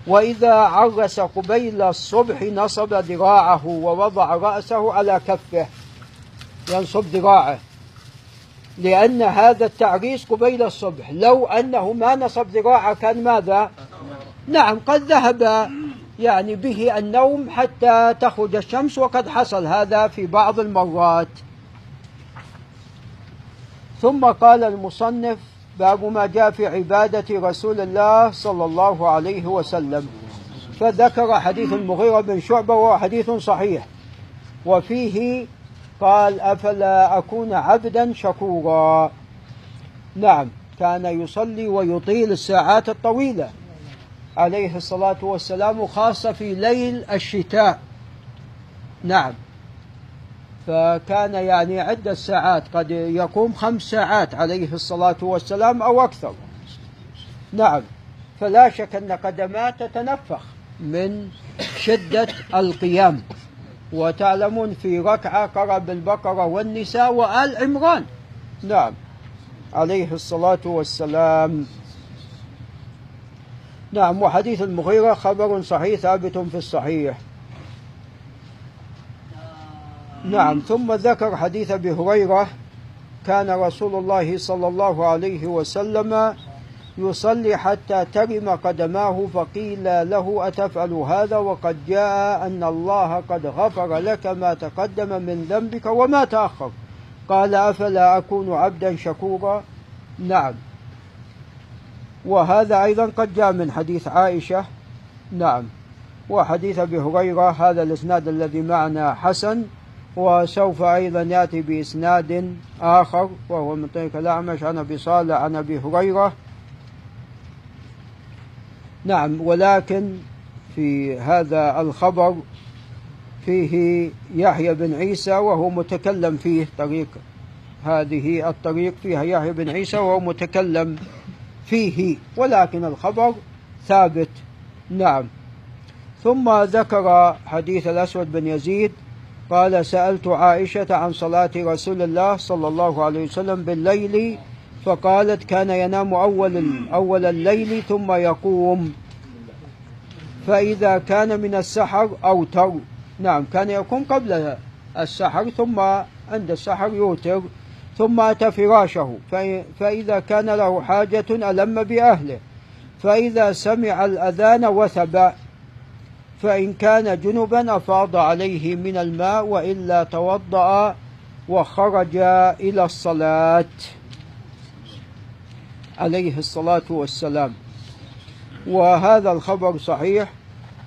وإذا عرس قبيل الصبح نصب ذراعه ووضع رأسه على كفه. ينصب ذراعه. لأن هذا التعريس قبيل الصبح. لو أنه ما نصب ذراعه كان ماذا؟ نعم قد ذهب يعني به النوم حتى تخرج الشمس وقد حصل هذا في بعض المرات. ثم قال المصنف باب ما جاء في عبادة رسول الله صلى الله عليه وسلم. فذكر حديث المغيرة بن شعبة وهو حديث صحيح. وفيه قال أفلا أكون عبدا شكورا. نعم كان يصلي ويطيل الساعات الطويلة. عليه الصلاة والسلام خاصة في ليل الشتاء. نعم. فكان يعني عدة ساعات قد يقوم خمس ساعات عليه الصلاة والسلام أو أكثر. نعم. فلا شك أن قدمات تتنفخ من شدة القيام. وتعلمون في ركعة قرأ بالبقرة والنساء وآل عمران. نعم. عليه الصلاة والسلام. نعم. وحديث المغيرة خبر صحيح ثابت في الصحيح. نعم ثم ذكر حديث أبي هريرة كان رسول الله صلى الله عليه وسلم يصلي حتى ترم قدماه فقيل له أتفعل هذا؟ وقد جاء أن الله قد غفر لك ما تقدم من ذنبك وما تأخر. قال أفلا أكون عبدا شكورا؟ نعم. وهذا أيضا قد جاء من حديث عائشة. نعم. وحديث أبي هريرة هذا الإسناد الذي معنا حسن. وسوف أيضا يأتي بإسناد آخر وهو من طريق الأعمش عن أبي صالح عن أبي هريرة. نعم ولكن في هذا الخبر فيه يحيى بن عيسى وهو متكلم فيه طريق هذه الطريق فيها يحيى بن عيسى وهو متكلم فيه ولكن الخبر ثابت. نعم. ثم ذكر حديث الأسود بن يزيد قال سألت عائشة عن صلاة رسول الله صلى الله عليه وسلم بالليل فقالت كان ينام أول أول الليل ثم يقوم. فإذا كان من السحر أوتر نعم كان يقوم قبل السحر ثم عند السحر يوتر ثم أتى فراشه. فإذا كان له حاجة ألم بأهله. فإذا سمع الأذان وثب فإن كان جنبا أفاض عليه من الماء وإلا توضأ وخرج إلى الصلاة. عليه الصلاة والسلام. وهذا الخبر صحيح.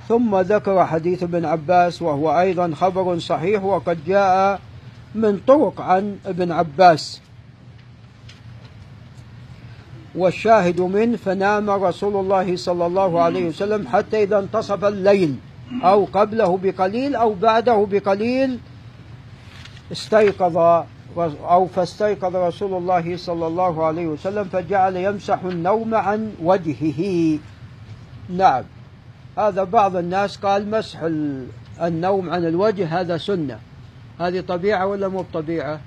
ثم ذكر حديث ابن عباس وهو أيضا خبر صحيح. وقد جاء من طرق عن ابن عباس. والشاهد منه فنام رسول الله صلى الله عليه وسلم حتى إذا انتصف الليل أو قبله بقليل أو بعده بقليل استيقظ أو فاستيقظ رسول الله صلى الله عليه وسلم فجعل يمسح النوم عن وجهه. نعم. هذا بعض الناس قال مسح النوم عن الوجه هذا سنة. هذه طبيعة ولا مو بطبيعة؟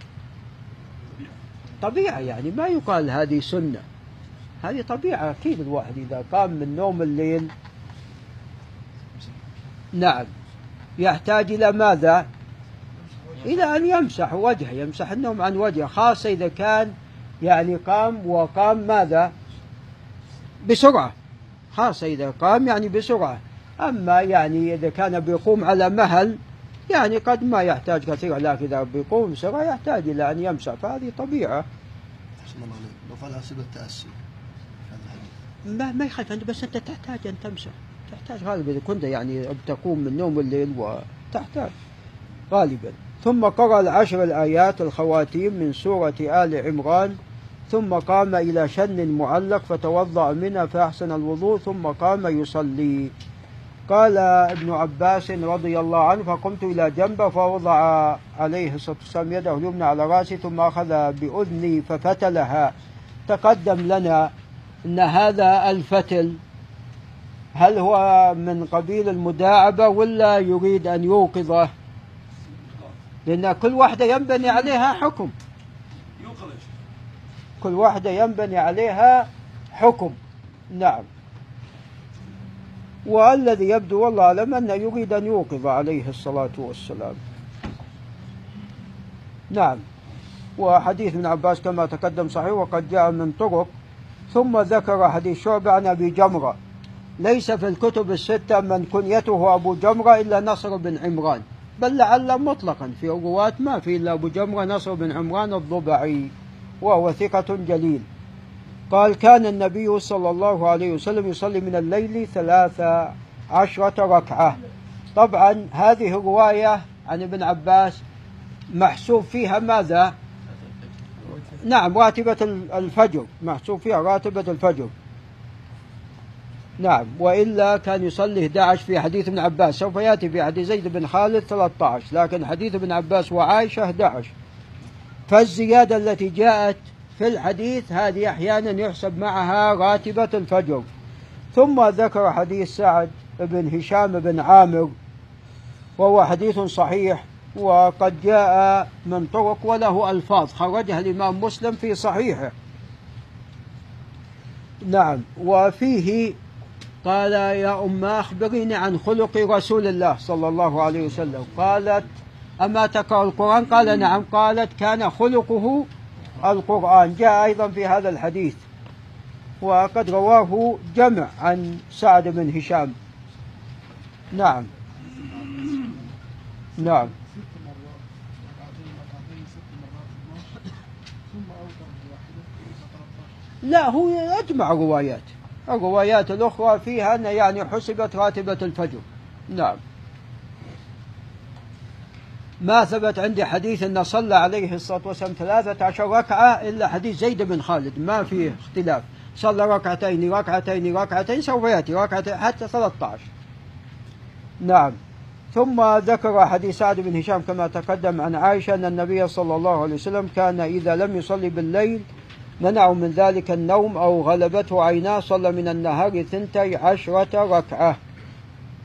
طبيعة يعني ما يقال هذه سنة. هذه طبيعة أكيد الواحد إذا قام من نوم الليل. نعم. يحتاج إلى ماذا؟ إلى أن يمسح وجهه يمسح النوم عن وجهه خاصة إذا كان يعني قام وقام ماذا؟ بسرعة. خاصة إذا قام يعني بسرعة. أما يعني إذا كان بيقوم على مهل يعني قد ما يحتاج كثيرا لكن إذا بيقوم بسرعة يحتاج إلى أن يمسح. فهذه طبيعة. لو فعل التأسي. ما ما يخالف أنت بس أنت تحتاج أن تمسح تحتاج غالبا إذا كنت يعني بتقوم من نوم الليل وتحتاج غالبا. ثم قرأ العشر الآيات الخواتيم من سورة آل عمران. ثم قام إلى شن معلق فتوضأ منها فأحسن الوضوء ثم قام يصلي. قال ابن عباس رضي الله عنه فقمت إلى جنبه فوضع عليه الصلاة والسلام يده اليمنى على رأسي ثم أخذ بأذني ففتلها. تقدم لنا أن هذا الفتل هل هو من قبيل المداعبة ولا يريد أن يوقظه؟ لأن كل واحدة ينبني عليها حكم. كل واحدة ينبني عليها حكم. نعم. والذي يبدو والله أعلم أنه يريد أن يوقظ عليه الصلاة والسلام. نعم. وحديث ابن عباس كما تقدم صحيح وقد جاء من طرق ثم ذكر حديث شعبة عن أبي جمرة. ليس في الكتب الستة من كنيته أبو جمرة إلا نصر بن عمران. بل لعل مطلقا في رواة ما في إلا أبو جمرة نصر بن عمران الضبعي وهو ثقة جليل. قال كان النبي صلى الله عليه وسلم يصلي من الليل ثلاث عشرة ركعة. طبعا هذه الرواية عن ابن عباس محسوب فيها ماذا؟ نعم راتبة الفجر محسوب فيها راتبة الفجر. نعم وإلا كان يصلي 11 في حديث ابن عباس. سوف يأتي في حديث زيد بن خالد 13 لكن حديث ابن عباس وعائشة 11 فالزيادة التي جاءت في الحديث هذه أحيانا يحسب معها راتبة الفجر. ثم ذكر حديث سعد بن هشام بن عامر وهو حديث صحيح. وقد جاء من طرق وله ألفاظ. خرجها الإمام مسلم في صحيحه. نعم. وفيه قال يا أمة أخبريني عن خلق رسول الله صلى الله عليه وسلم. قالت أما تقرأ القرآن؟ قال نعم. قالت كان خلقه القرآن. جاء أيضا في هذا الحديث. وقد رواه جمع عن سعد بن هشام. نعم. نعم. لا هو أجمع روايات الروايات الأخرى فيها أن يعني حسبت راتبة الفجر. نعم. ما ثبت عندي حديث أن صلى عليه الصلاة والسلام ثلاثة عشر ركعة إلا حديث زيد بن خالد. ما فيه اختلاف. صلى ركعتين ركعتين ركعتين سوف يأتي. ركعتين حتى 13 نعم. ثم ذكر حديث سعد بن هشام كما تقدم عن عائشة أن النبي صلى الله عليه وسلم كان إذا لم يصلي بالليل منعه من ذلك النوم أو غلبته عيناه صلى من النهار ثنتي عشرة ركعة.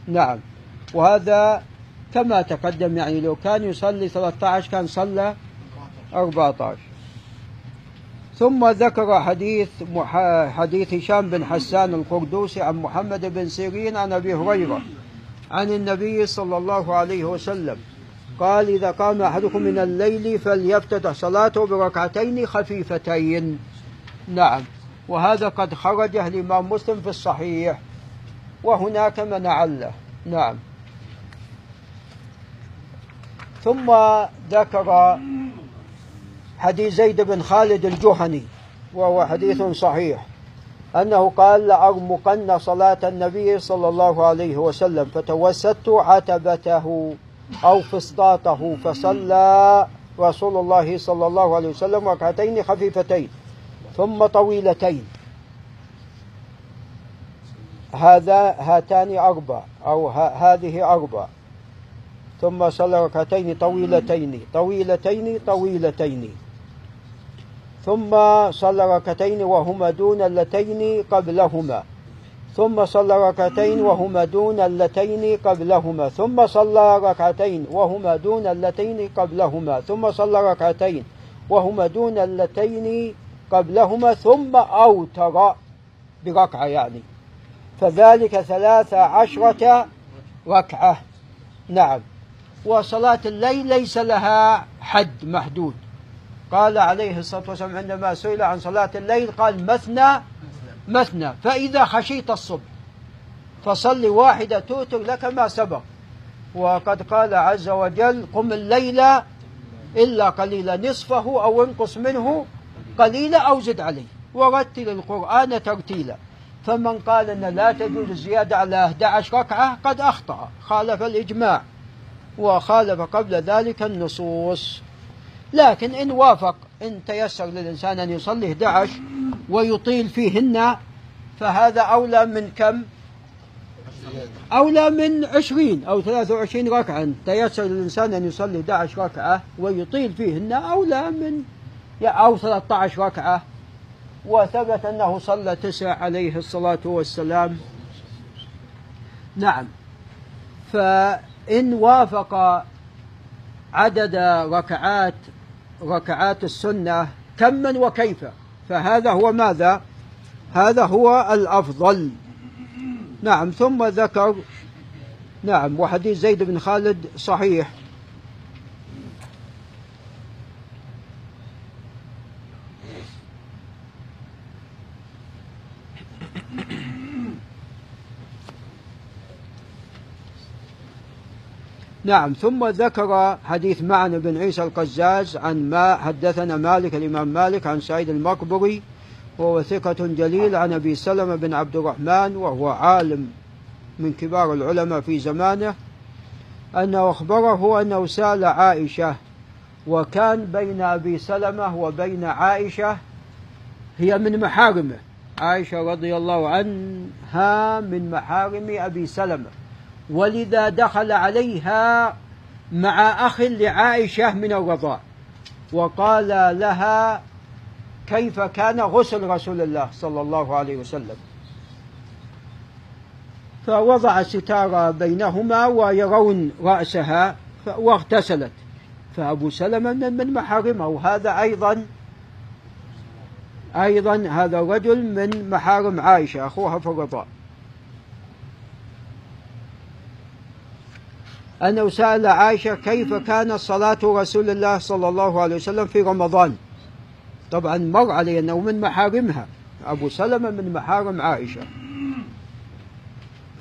نعم. وهذا كما تقدم يعني لو كان يصلي 13 كان صلى 14 ثم ذكر حديث حديث هشام بن حسان القردوسي عن محمد بن سيرين عن أبي هريرة عن النبي صلى الله عليه وسلم. قال إذا قام أحدكم من الليل فليفتتح صلاته بركعتين خفيفتين. نعم. وهذا قد خرجه الامام مسلم في الصحيح. وهناك من عله نعم. ثم ذكر حديث زيد بن خالد الجهني وهو حديث صحيح أنه قال لأرمقن صلاة النبي صلى الله عليه وسلم فتوسدت عتبته. أو فسطاطه فصلى رسول الله صلى الله عليه وسلم ركعتين خفيفتين ثم طويلتين. هذا هاتان أربع أو هذه أربع. ثم صلى ركعتين طويلتين طويلتين طويلتين. ثم صلى ركعتين وهما دون اللتين قبلهما. ثم صلى ركعتين وهما دون اللتين قبلهما. ثم صلى ركعتين وهما دون اللتين قبلهما. ثم صلى ركعتين وهما دون اللتين قبلهما. ثم أوتر بركعة يعني. فذلك ثلاث عشرة ركعة. نعم. وصلاة الليل ليس لها حد محدود. قال عليه الصلاة والسلام عندما سئل عن صلاة الليل قال مثنى مثنى فإذا خشيت الصبح فصل واحدة توتر لك ما سبق. وقد قال عز وجل قم الليل إلا قليلا نصفه أو انقص منه قليلا أو زد عليه. ورتل القرآن ترتيلا. فمن قال أن لا تجوز الزيادة على 11 ركعة قد أخطأ خالف الإجماع وخالف قبل ذلك النصوص. لكن إن وافق إن تيسر للإنسان أن يصلي 11 ويطيل فيهن فهذا أولى من كم؟ أولى من عشرين أو ثلاثة وعشرين ركعة. تيسر للإنسان أن يصلي 11 ركعة ويطيل فيهن أولى من أو 13 ركعة. وثبت أنه صلى تسع عليه الصلاة والسلام. نعم. فإن وافق عدد ركعات ركعات السنة كما وكيف؟ فهذا هو ماذا؟ هذا هو الأفضل. نعم ثم ذكر نعم وحديث زيد بن خالد صحيح. نعم ثم ذكر حديث معن بن عيسى القزاز عن ما حدثنا مالك الإمام مالك عن سعيد المقبري وهو ثقة جليل عن أبي سلمة بن عبد الرحمن وهو عالم من كبار العلماء في زمانه أنه أخبره أنه سأل عائشة وكان بين أبي سلمة وبين عائشة هي من محارمه. عائشة رضي الله عنها من محارم أبي سلمة. ولذا دخل عليها مع أخ لعائشة من الرضاع. وقال لها كيف كان غسل رسول الله صلى الله عليه وسلم. فوضع ستارة بينهما ويرون رأسها واغتسلت. فأبو سلمة من محارمه. وهذا أيضا أيضا هذا رجل من محارم عائشة أخوها في الرضاء أنه سأل عائشة كيف كانت صلاة رسول الله صلى الله عليه وسلم في رمضان. طبعا مر علي أنه من محارمها. أبو سلمة من محارم عائشة.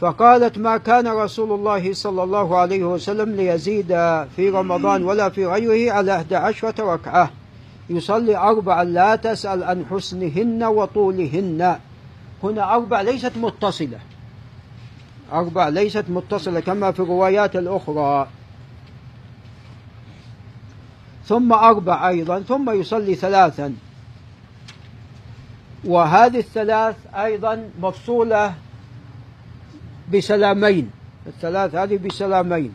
فقالت ما كان رسول الله صلى الله عليه وسلم ليزيد في رمضان ولا في غيره على 11 ركعة. يصلي أربعا لا تسأل عن حسنهن وطولهن. هنا أربع ليست متصلة. أربع ليست متصلة كما في الروايات الأخرى. ثم أربع أيضا ثم يصلي ثلاثا. وهذه الثلاث أيضا مفصولة بسلامين. الثلاث هذه بسلامين.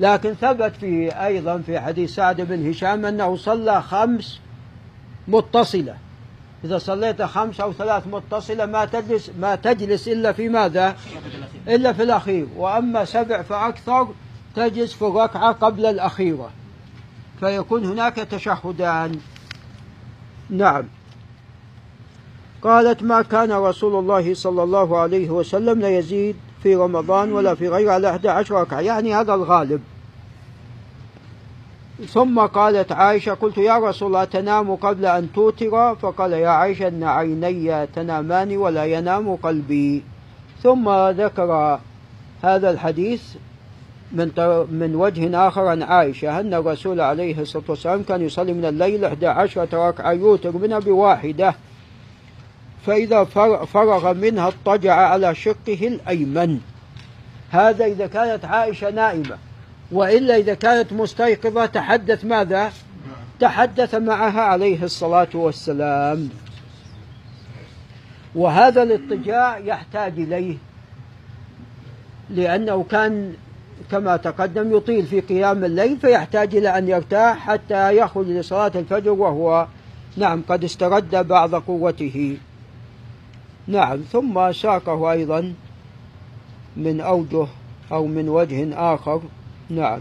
لكن ثبت في أيضا في حديث سعد بن هشام أنه صلى خمس متصلة. إذا صليت خمس أو ثلاث متصلة ما تجلس ما تجلس إلا في ماذا؟ إلا في الأخير. وأما سبع فأكثر تجلس في الركعة قبل الأخيرة. فيكون هناك تشهدان. نعم. قالت ما كان رسول الله صلى الله عليه وسلم لا يزيد في رمضان ولا في غيره على 11 ركعة. يعني هذا الغالب. ثم قالت عائشة قلت يا رسول الله تنام قبل أن توتر؟ فقال يا عائشة أن عيني تنامان ولا ينام قلبي. ثم ذكر هذا الحديث من من وجه آخر عن عائشة أن الرسول عليه الصلاة والسلام كان يصلي من الليل 11 ركعة يوتر منها بواحدة فإذا فرغ منها اضطجع على شقه الأيمن. هذا إذا كانت عائشة نائمة. وإلا إذا كانت مستيقظة تحدث ماذا؟ تحدث معها عليه الصلاة والسلام. وهذا الاضطجاع يحتاج إليه لأنه كان كما تقدم يطيل في قيام الليل فيحتاج إلى أن يرتاح حتى يخرج لصلاة الفجر وهو نعم قد استرد بعض قوته. نعم ثم ساقه أيضا من أوجه أو من وجه آخر. نعم.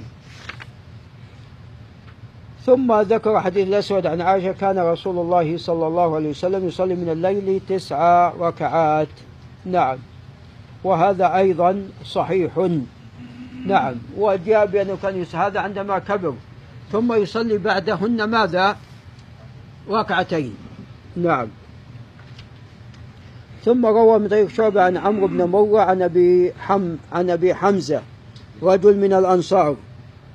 ثم ذكر حديث الأسود عن عائشة كان رسول الله صلى الله عليه وسلم يصلي من الليل تسع ركعات. نعم. وهذا أيضا صحيح. نعم. وجاء بأنه كان هذا عندما كبر. ثم يصلي بعدهن ماذا؟ ركعتين. نعم. ثم روى من طريق شعبة عن عمرو بن مرة عن أبي حم عن أبي حمزة. رجل من الأنصار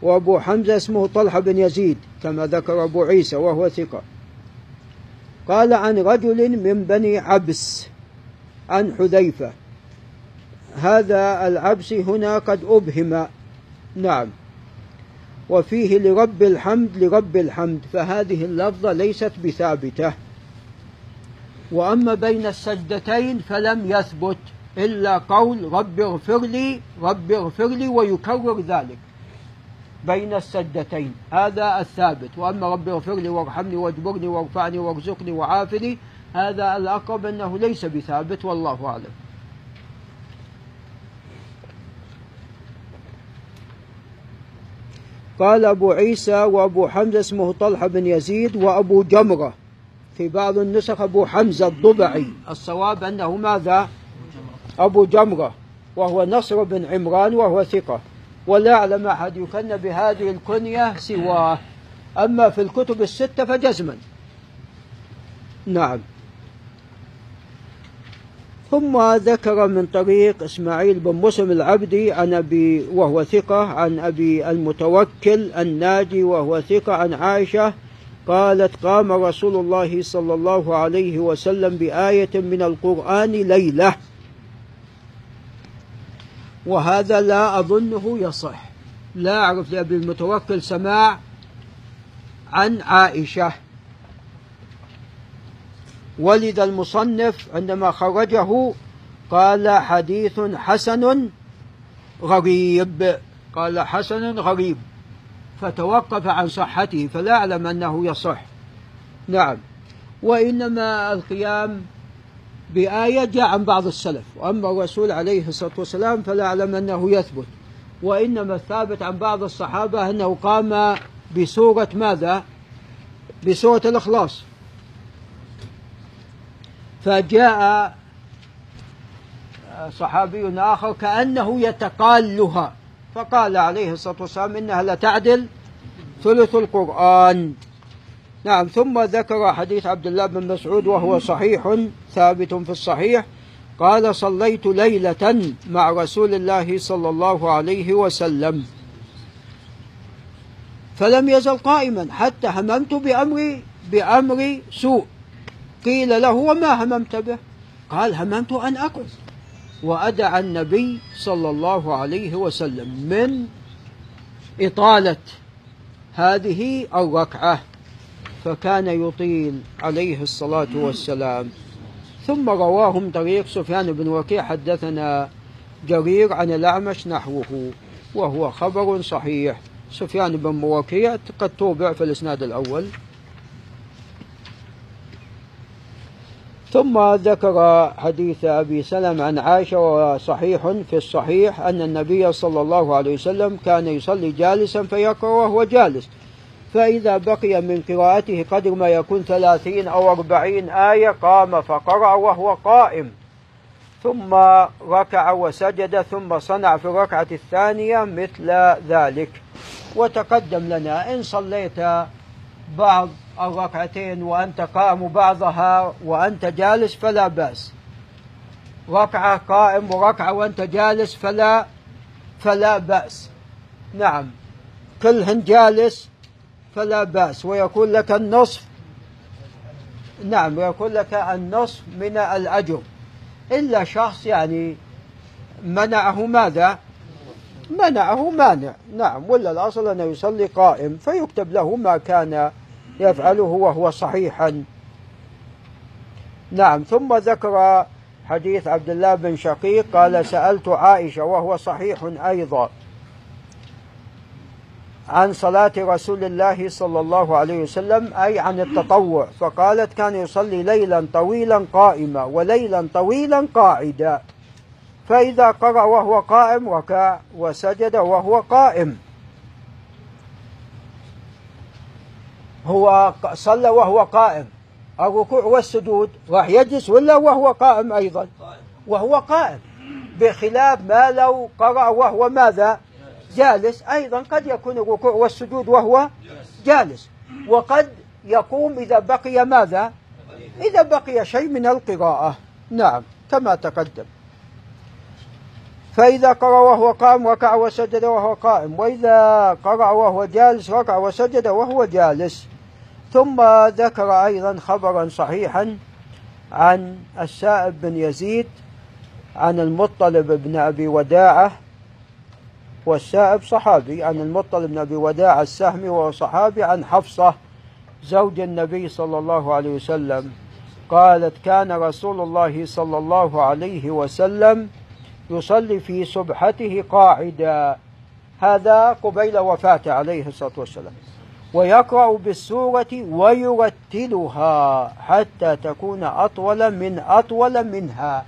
وأبو حمزة اسمه طلحة بن يزيد كما ذكر أبو عيسى وهو ثقة. قال عن رجل من بني عبس عن حذيفة هذا العبس هنا قد أبهم. نعم. وفيه لرب الحمد لرب الحمد فهذه اللفظة ليست بثابتة. وأما بين السجدتين فلم يثبت. إلا قول رب اغفر لي رب اغفر لي ويكرر ذلك. بين السجدتين هذا الثابت. وأما رب اغفر لي وارحمني واجبرني وارفعني وارزقني وعافني هذا الأقرب أنه ليس بثابت والله أعلم. قال أبو عيسى وأبو حمزة اسمه طلحة بن يزيد وأبو جمرة. في بعض النسخ أبو حمزة الضبعي. الصواب أنه ماذا؟ أبو جمرة وهو نصر بن عمران وهو ثقة. ولا أعلم أحد يكن بهذه الكنية سواه. أما في الكتب الستة فجزما. نعم. ثم ذكر من طريق إسماعيل بن مسلم العبدي عن أبي وهو ثقة عن أبي المتوكل الناجي وهو ثقة عن عائشة قالت قام رسول الله صلى الله عليه وسلم بآية من القرآن ليلة. وهذا لا أظنه يصح. لا أعرف لأبي المتوكل سماع عن عائشة. ولد المصنف عندما خرجه قال حديث حسن غريب. قال حسن غريب. فتوقف عن صحته فلا أعلم أنه يصح. نعم. وإنما القيام بآية جاء عن بعض السلف. وأما الرسول عليه الصلاة والسلام فلا أعلم أنه يثبت. وإنما الثابت عن بعض الصحابة أنه قام بسورة ماذا؟ بسورة الإخلاص. فجاء صحابي آخر كأنه يتقالها. فقال عليه الصلاة والسلام إنها لتعدل ثلث القرآن. نعم ثم ذكر حديث عبد الله بن مسعود وهو صحيح ثابت في الصحيح. قال صليت ليلة مع رسول الله صلى الله عليه وسلم. فلم يزل قائما حتى هممت بأمر بأمر سوء. قيل له وما هممت به؟ قال هممت أن أقعد وأدعى النبي صلى الله عليه وسلم من إطالة هذه الركعة. فكان يطيل عليه الصلاة والسلام. ثم رواه من طريق سفيان بن وكيع. حدثنا جرير عن الأعمش نحوه وهو خبر صحيح. سفيان بن وكيع قد توبع في الإسناد الأول. ثم ذكر حديث أبي سلم عن عائشة وصحيح في الصحيح أن النبي صلى الله عليه وسلم كان يصلي جالسا فيقرأ وهو جالس. فإذا بقي من قراءته قدر ما يكون ثلاثين أو أربعين آية قام فقرأ وهو قائم. ثم ركع وسجد ثم صنع في الركعة الثانية مثل ذلك. وتقدم لنا إن صليت بعض الركعتين وأنت قائم بعضها وأنت جالس فلا بأس. ركعة قائم وركعة وأنت جالس فلا فلا بأس. نعم. كلهن جالس فلا بأس. ويكون لك النصف. نعم ويكون لك النصف من الأجر. إلا شخص يعني منعه ماذا؟ منعه مانع. نعم ولا الأصل أنه يصلي قائم فيكتب له ما كان يفعله وهو صحيحا. نعم ثم ذكر حديث عبد الله بن شقيق قال سألت عائشة وهو صحيح أيضا. عن صلاة رسول الله صلى الله عليه وسلم أي عن التطوع. فقالت كان يصلي ليلا طويلا قائما وليلا طويلا قاعدا فإذا قرأ وهو قائم ركع وسجد وهو قائم. هو صلى وهو قائم. الركوع والسجود راح يجلس ولا وهو قائم أيضا؟ وهو قائم. بخلاف ما لو قرأ وهو ماذا؟ جالس أيضا قد يكون الركوع والسجود وهو جالس. وقد يقوم إذا بقي ماذا؟ إذا بقي شيء من القراءة. نعم كما تقدم. فإذا قرأ وهو قائم ركع وسجد وهو قائم. وإذا قرأ وهو جالس ركع وسجد وهو جالس. ثم ذكر أيضا خبرا صحيحا عن السائب بن يزيد عن المطلب بن أبي وداعة والسائب صحابي عن المطلب بن أبي وداعة السهمي وهو صحابي عن حفصة زوج النبي صلى الله عليه وسلم. قالت كان رسول الله صلى الله عليه وسلم يصلي في سبحته قاعدا. هذا قبيل وفاته عليه الصلاة والسلام. ويقرأ بالسورة ويرتلها حتى تكون أطول من أطول منها.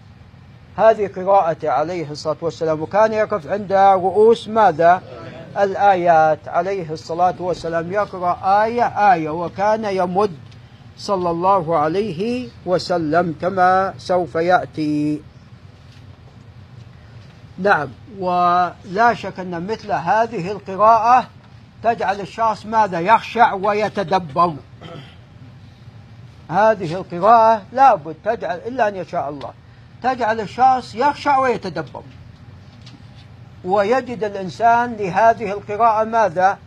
هذه قراءته عليه الصلاة والسلام. وكان يقف عند رؤوس ماذا؟ الآيات عليه الصلاة والسلام. يقرأ آية آية وكان يمد صلى الله عليه وسلم كما سوف يأتي. نعم ولا شك أن مثل هذه القراءة تجعل الشخص ماذا؟ يخشع ويتدبر. هذه القراءة لابد تجعل إلا أن يشاء الله. تجعل الشخص يخشع ويتدبر. ويجد الإنسان لهذه القراءة ماذا؟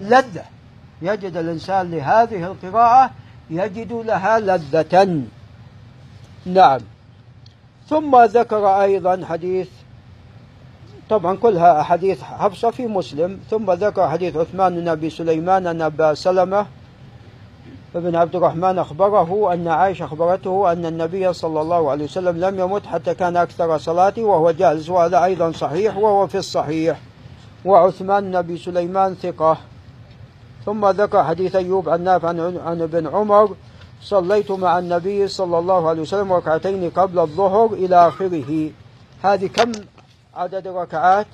لذة. يجد الإنسان لهذه القراءة يجد لها لذة. نعم. ثم ذكر أيضا حديث طبعا كلها أحاديث حفصة في مسلم ثم ذكر حديث عثمان بن أبي سليمان أن أبا سلمة ابن عبد الرحمن أخبره أن عائشة أخبرته أن النبي صلى الله عليه وسلم لم يمت حتى كان أكثر صلاته وهو جالس وهذا أيضا صحيح وهو في الصحيح. وعثمان نبي سليمان ثقة. ثم ذكر حديث أيوب عن نافع عن ابن عمر صليت مع النبي صلى الله عليه وسلم ركعتين قبل الظهر إلى آخره. هذه كم عدد الركعات؟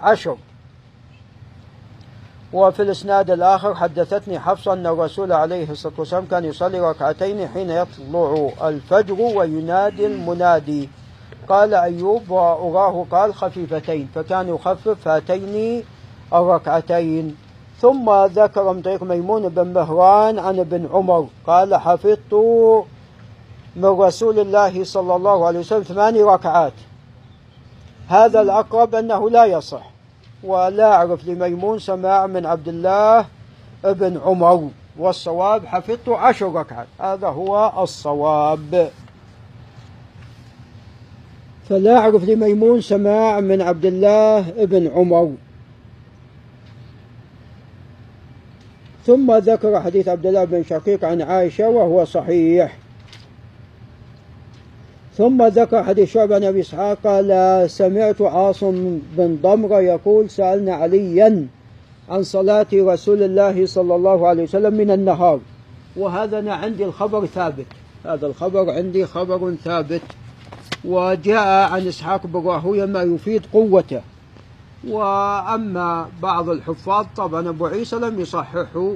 عشر. وفي الإسناد الآخر حدثتني حفصة أن الرسول عليه الصلاة والسلام كان يصلي ركعتين حين يطلع الفجر وينادي المنادي. قال أيوب وأراه قال خفيفتين فكان يخفف هاتين الركعتين. ثم ذكر من طريق ميمون بن مهران عن ابن عمر قال حفظت من رسول الله صلى الله عليه وسلم ثماني ركعات. هذا الأقرب أنه لا يصح. ولا أعرف لميمون سماع من عبد الله ابن عمر. والصواب حفظت عشر ركعات. هذا هو الصواب. فلا أعرف لميمون سماع من عبد الله ابن عمر. ثم ذكر حديث عبد الله بن شقيق عن عائشة وهو صحيح. ثم ذكر حديث شعبة بن أبي إسحاق قال سمعت عاصم بن ضمرة يقول سألنا عليا عن صلاة رسول الله صلى الله عليه وسلم من النهار وهذا أنا عندي الخبر ثابت هذا الخبر عندي خبر ثابت وجاء عن إسحاق بن راهوية ما يفيد قوته وأما بعض الحفاظ طبعا أبو عيسى لم يصححه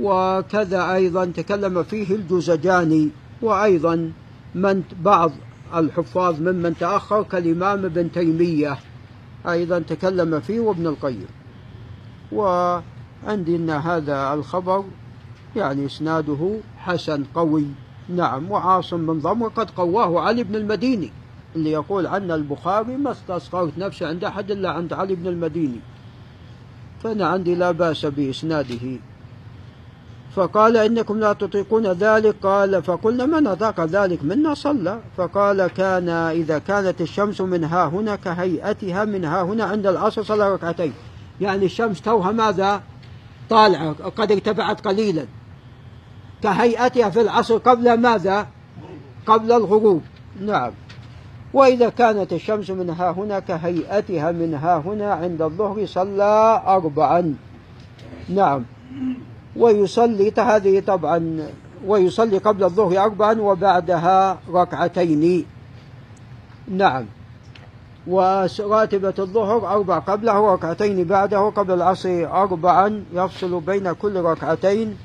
وكذا أيضا تكلم فيه الجزجاني وأيضا من بعض الحفاظ ممن تأخر كالإمام ابن تيمية أيضا تكلم فيه وابن القيم. وعندي أن هذا الخبر يعني إسناده حسن قوي نعم وعاصم بن ضمر قد قواه علي بن المديني اللي يقول عنا البخاري ما استصغرت نفسه عند أحد إلا عند علي بن المديني. فأنا عندي لا بأس بإسناده. فقال إنكم لا تطيقون ذلك. قال فقلنا من أطاق ذلك؟ منا صلى. فقال كان إذا كانت الشمس من ها هنا كهيئتها من ها هنا عند العصر صلى ركعتين. يعني الشمس توها ماذا؟ طالعة قد ارتفعت قليلا. كهيئتها في العصر قبل ماذا؟ قبل الغروب. نعم. وإذا كانت الشمس من ها هنا كهيئتها من ها هنا عند الظهر صلى أربعا. نعم. ويصلي هذه طبعا ويصلي قبل الظهر أربعا وبعدها ركعتين. نعم. وراتبة الظهر أربع قبله وركعتين بعده قبل العصر أربعا يفصل بين كل ركعتين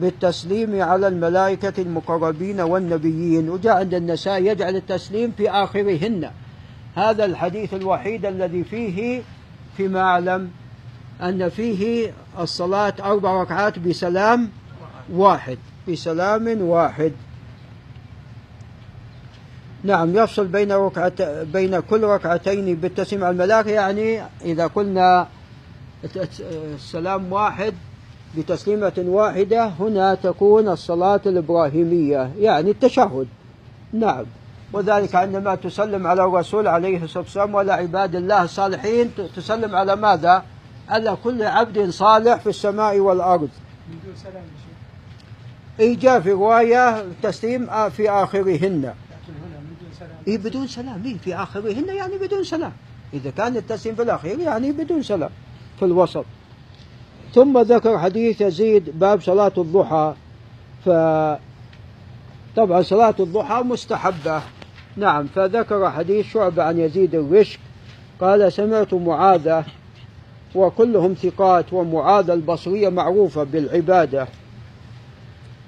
بالتسليم على الملائكة المقربين والنبيين. وجاء عند النساء يجعل التسليم في آخرهن. هذا الحديث الوحيد الذي فيه فيما أعلم أن فيه الصلاة أربع ركعات بسلام واحد. بسلام واحد. نعم يفصل بين ركعت بين كل ركعتين بالتسليم على الملائكة يعني إذا قلنا السلام واحد بتسليمة واحدة هنا تكون الصلاة الإبراهيمية يعني التشهد. نعم. وذلك عندما تسلم على الرسول عليه الصلاة والسلام وعلى عباد الله الصالحين. تسلم على ماذا؟ على كل عبد صالح في السماء والأرض. إي جاء في رواية تسليم في آخرهن. هنا بدون سلام إي بدون سلام. إي في آخرهن يعني بدون سلام. إذا كان التسليم في الأخير يعني بدون سلام في الوسط. ثم ذكر حديث يزيد باب صلاة الضحى. ف طبعا صلاة الضحى مستحبة. نعم فذكر حديث شعبة عن يزيد الرشك قال سمعت معاذة وكلهم ثقات ومعاذ البصرية معروفة بالعبادة.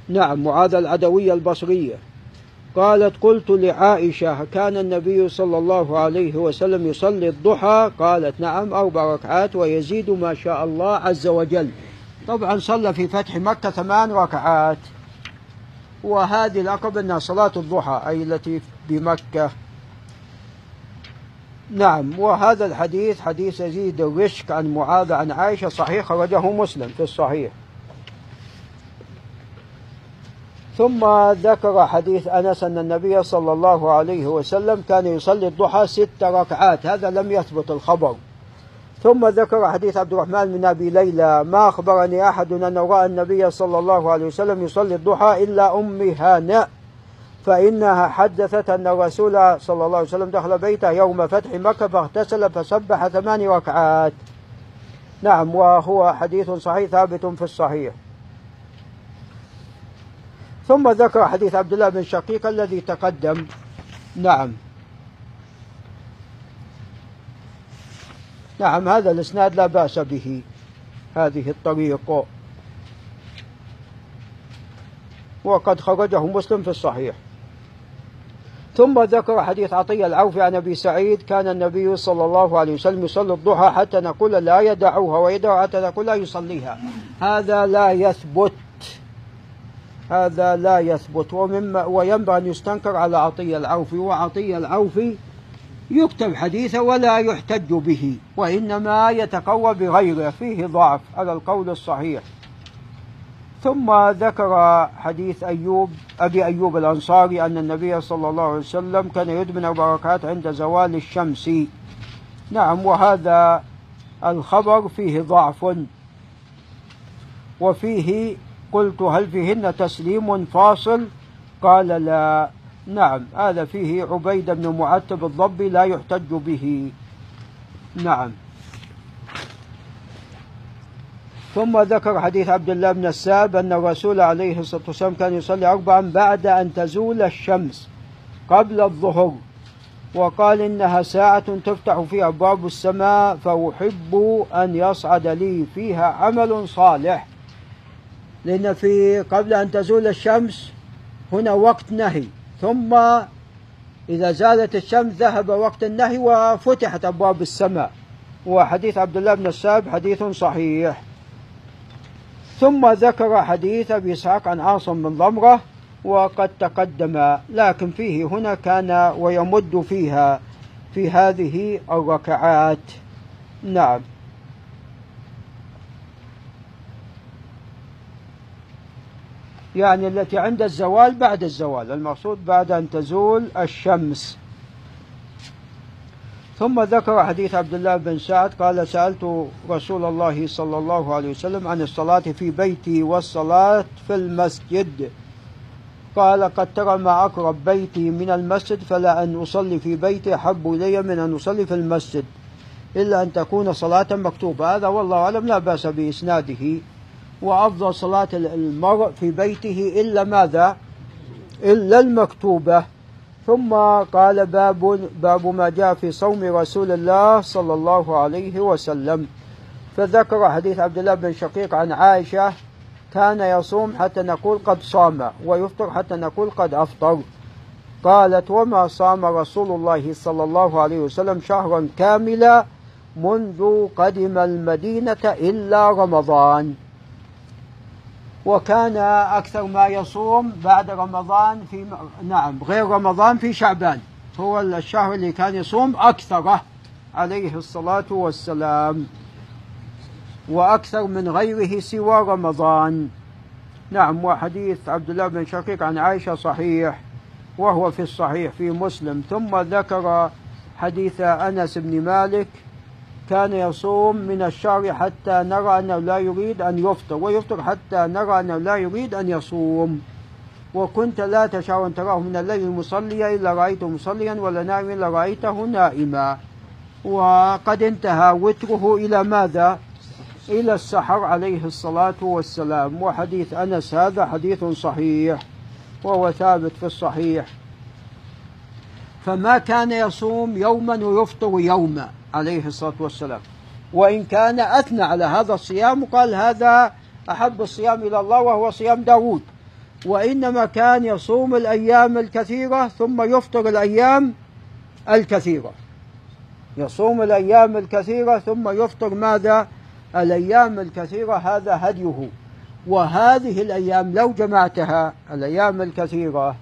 نعم معاذ العدوية البصرية. قالت قلت لعائشة كان النبي صلى الله عليه وسلم يصلي الضحى؟ قالت نعم أربع ركعات ويزيد ما شاء الله عز وجل. طبعا صلى في فتح مكة ثمان ركعات. وهذه الأقرب أنها صلاة الضحى أي التي بمكة نعم وهذا الحديث حديث يزيد الرشك عن معاذ عن عائشة صحيح خرجه مسلم في الصحيح. ثم ذكر حديث أنس أن النبي صلى الله عليه وسلم كان يصلي الضحى ست ركعات هذا لم يثبت الخبر. ثم ذكر حديث عبد الرحمن بن أبي ليلى ما أخبرني أحد انه رأى النبي صلى الله عليه وسلم يصلي الضحى إلا ام هانئ فإنها حدثت أن الرسول صلى الله عليه وسلم دخل بيته يوم فتح مكة فاغتسل فسبح ثمان ركعات. نعم وهو حديث صحيح ثابت في الصحيح. ثم ذكر حديث عبد الله بن شقيق الذي تقدم نعم نعم هذا الإسناد لا بأس به هذه الطريق وقد خرجه مسلم في الصحيح ثم ذكر حديث عطية العوفي عن أبي سعيد كان النبي صلى الله عليه وسلم يصلي الضحى حتى نقول لا يدعوها ويدعو حتى نقول لا يصليها. هذا لا يثبت. هذا لا يثبت. ومما وينبغي أن يستنكر على عطية العوفي وعطية العوفي يكتب حديثه ولا يحتج به وإنما يتقوى بغيره فيه ضعف على القول الصحيح. ثم ذكر حديث أيوب أبي أيوب الأنصاري أن النبي صلى الله عليه وسلم كان يدمن أربع ركعات عند زوال الشمس. نعم وهذا الخبر فيه ضعف. وفيه قلت هل فيهن تسليم فاصل؟ قال لا. نعم هذا فيه عبيد بن معتب الضبي لا يحتج به. نعم. ثم ذكر حديث عبد الله بن الساب أن الرسول عليه الصلاة والسلام كان يصلي أربعا بعد أن تزول الشمس قبل الظهر وقال إنها ساعة تفتح فيها أبواب السماء فأحب أن يصعد لي فيها عمل صالح. لأن في قبل أن تزول الشمس هنا وقت نهي. ثم إذا زالت الشمس ذهب وقت النهي وفتحت أبواب السماء. وحديث عبد الله بن الساب حديث صحيح. ثم ذكر حديث أبي إسحاق عن عاصم بن ضمرة وقد تقدم لكن فيه هنا كان ويمد فيها في هذه الركعات. نعم. يعني التي عند الزوال بعد الزوال المقصود بعد أن تزول الشمس. ثم ذكر حديث عبد الله بن سعد قال سألت رسول الله صلى الله عليه وسلم عن الصلاة في بيتي والصلاة في المسجد. قال قد ترى ما أقرب بيتي من المسجد فلا أن أصلي في بيتي أحب إلي من أن أصلي في المسجد إلا أن تكون صلاة مكتوبة. هذا والله أعلم لا بأس بإسناده. وأفضل صلاة المرء في بيته إلا ماذا؟ إلا المكتوبة. ثم قال باب باب ما جاء في صوم رسول الله صلى الله عليه وسلم. فذكر حديث عبد الله بن شقيق عن عائشة كان يصوم حتى نقول قد صام ويفطر حتى نقول قد أفطر. قالت وما صام رسول الله صلى الله عليه وسلم شهرا كاملا منذ قدم المدينة إلا رمضان. وكان أكثر ما يصوم بعد رمضان في نعم غير رمضان في شعبان. هو الشهر اللي كان يصوم أكثره عليه الصلاة والسلام. وأكثر من غيره سوى رمضان. نعم وحديث عبد الله بن شقيق عن عائشة صحيح وهو في الصحيح في مسلم. ثم ذكر حديث أنس بن مالك كان يصوم من الشهر حتى نرى أنه لا يريد أن يفطر ويفطر حتى نرى أنه لا يريد أن يصوم. وكنت لا تشاء أن تراه من الليل مصليا إلا رأيته مصليا ولا نائما إلا رأيته نائما. وقد انتهى وتره إلى ماذا؟ إلى السحر عليه الصلاة والسلام. وحديث أنس هذا حديث صحيح وهو ثابت في الصحيح. فما كان يصوم يوما ويفطر يوما عليه الصلاة والسلام. وإن كان أثنى على هذا الصيام وقال هذا أحب الصيام إلى الله وهو صيام داود. وإنما كان يصوم الأيام الكثيرة ثم يفطر الأيام الكثيرة. يصوم الأيام الكثيرة ثم يفطر ماذا؟ الأيام الكثيرة هذا هديه. وهذه الأيام لو جمعتها الأيام الكثيرة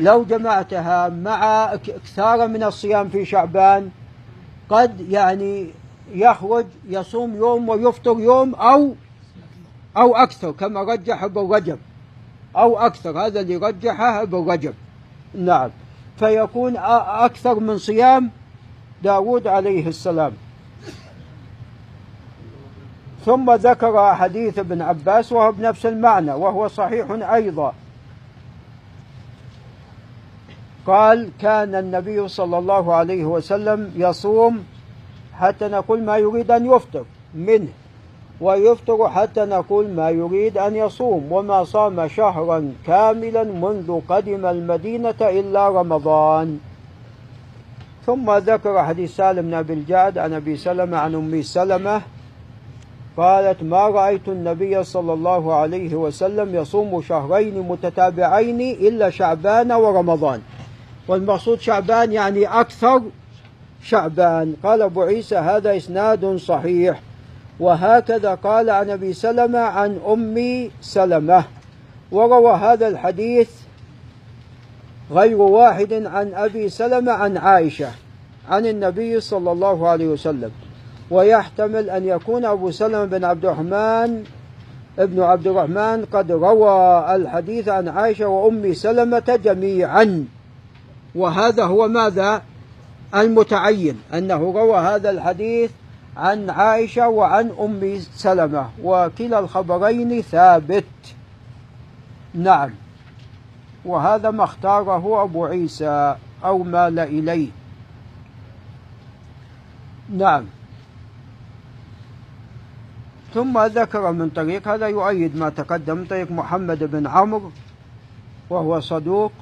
لو جمعتها مع إكثار من الصيام في شعبان قد يعني يخرج يصوم يوم ويفطر يوم أو أو أكثر كما رجح ابن رجب. أو أكثر هذا اللي رجحه ابن رجب. نعم. فيكون أكثر من صيام داود عليه السلام. ثم ذكر حديث ابن عباس وهو بنفس المعنى وهو صحيح أيضا. قال كان النبي صلى الله عليه وسلم يصوم حتى نقول ما يريد أن يفطر منه ويفطر حتى نقول ما يريد أن يصوم وما صام شهرا كاملا منذ قدم المدينة إلا رمضان. ثم ذكر حديث سالم بن أبي الجعد عن أبي سلمة عن أم سلمة قالت ما رأيت النبي صلى الله عليه وسلم يصوم شهرين متتابعين إلا شعبان ورمضان. والمقصود شعبان يعني أكثر شعبان. قال أبو عيسى هذا إسناد صحيح. وهكذا قال عن أبي سلمة عن أم سلمة. وروى هذا الحديث غير واحد عن أبي سلمة عن عائشة عن النبي صلى الله عليه وسلم. ويحتمل أن يكون أبو سلمة بن عبد الرحمن ابن عبد الرحمن قد روى الحديث عن عائشة وأم سلمة جميعا. وهذا هو ماذا؟ المتعين أنه روى هذا الحديث عن عائشة وعن أم سلمة وكلا الخبرين ثابت. نعم. وهذا ما اختاره أبو عيسى أو مال إليه. نعم. ثم ذكر من طريق هذا يؤيد ما تقدم طريق محمد بن عمرو وهو صدوق.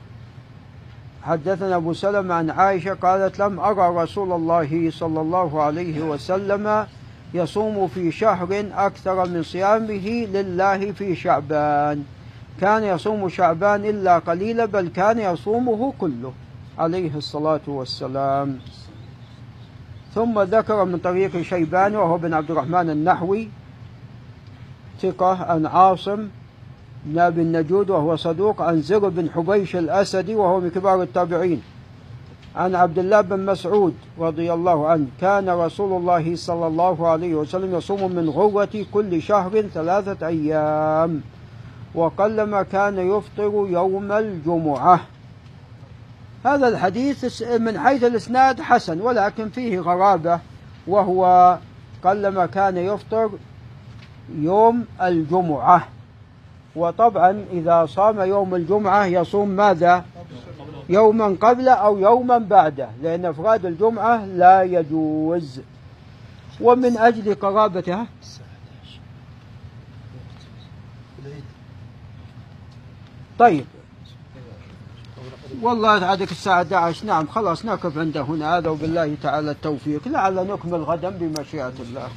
حدثنا أبو سلمة عن عائشة قالت لم أرى رسول الله صلى الله عليه وسلم يصوم في شهر أكثر من صيامه لله في شعبان. كان يصوم شعبان إلا قليلا بل كان يصومه كله عليه الصلاة والسلام. ثم ذكر من طريق شيبان وهو بن عبد الرحمن النحوي ثقة عن عاصم بن أبي النجود وهو صدوق عن زر بن حبيش الأسدي وهو من كبار التابعين. عن عبد الله بن مسعود رضي الله عنه كان رسول الله صلى الله عليه وسلم يصوم من غرة كل شهر ثلاثة أيام وقلما كان يفطر يوم الجمعة. هذا الحديث من حيث الإسناد حسن ولكن فيه غرابة وهو قلما كان يفطر يوم الجمعة. وطبعا إذا صام يوم الجمعة يصوم ماذا؟ يوما قبله أو يوما بعده لأن إفراد الجمعة لا يجوز. ومن أجل قرابتها طيب. والله عادك الساعة 11 نعم خلاص نقف عند هنا. هذا وبالله تعالى التوفيق. لعل نكمل غدا بمشيئة الله.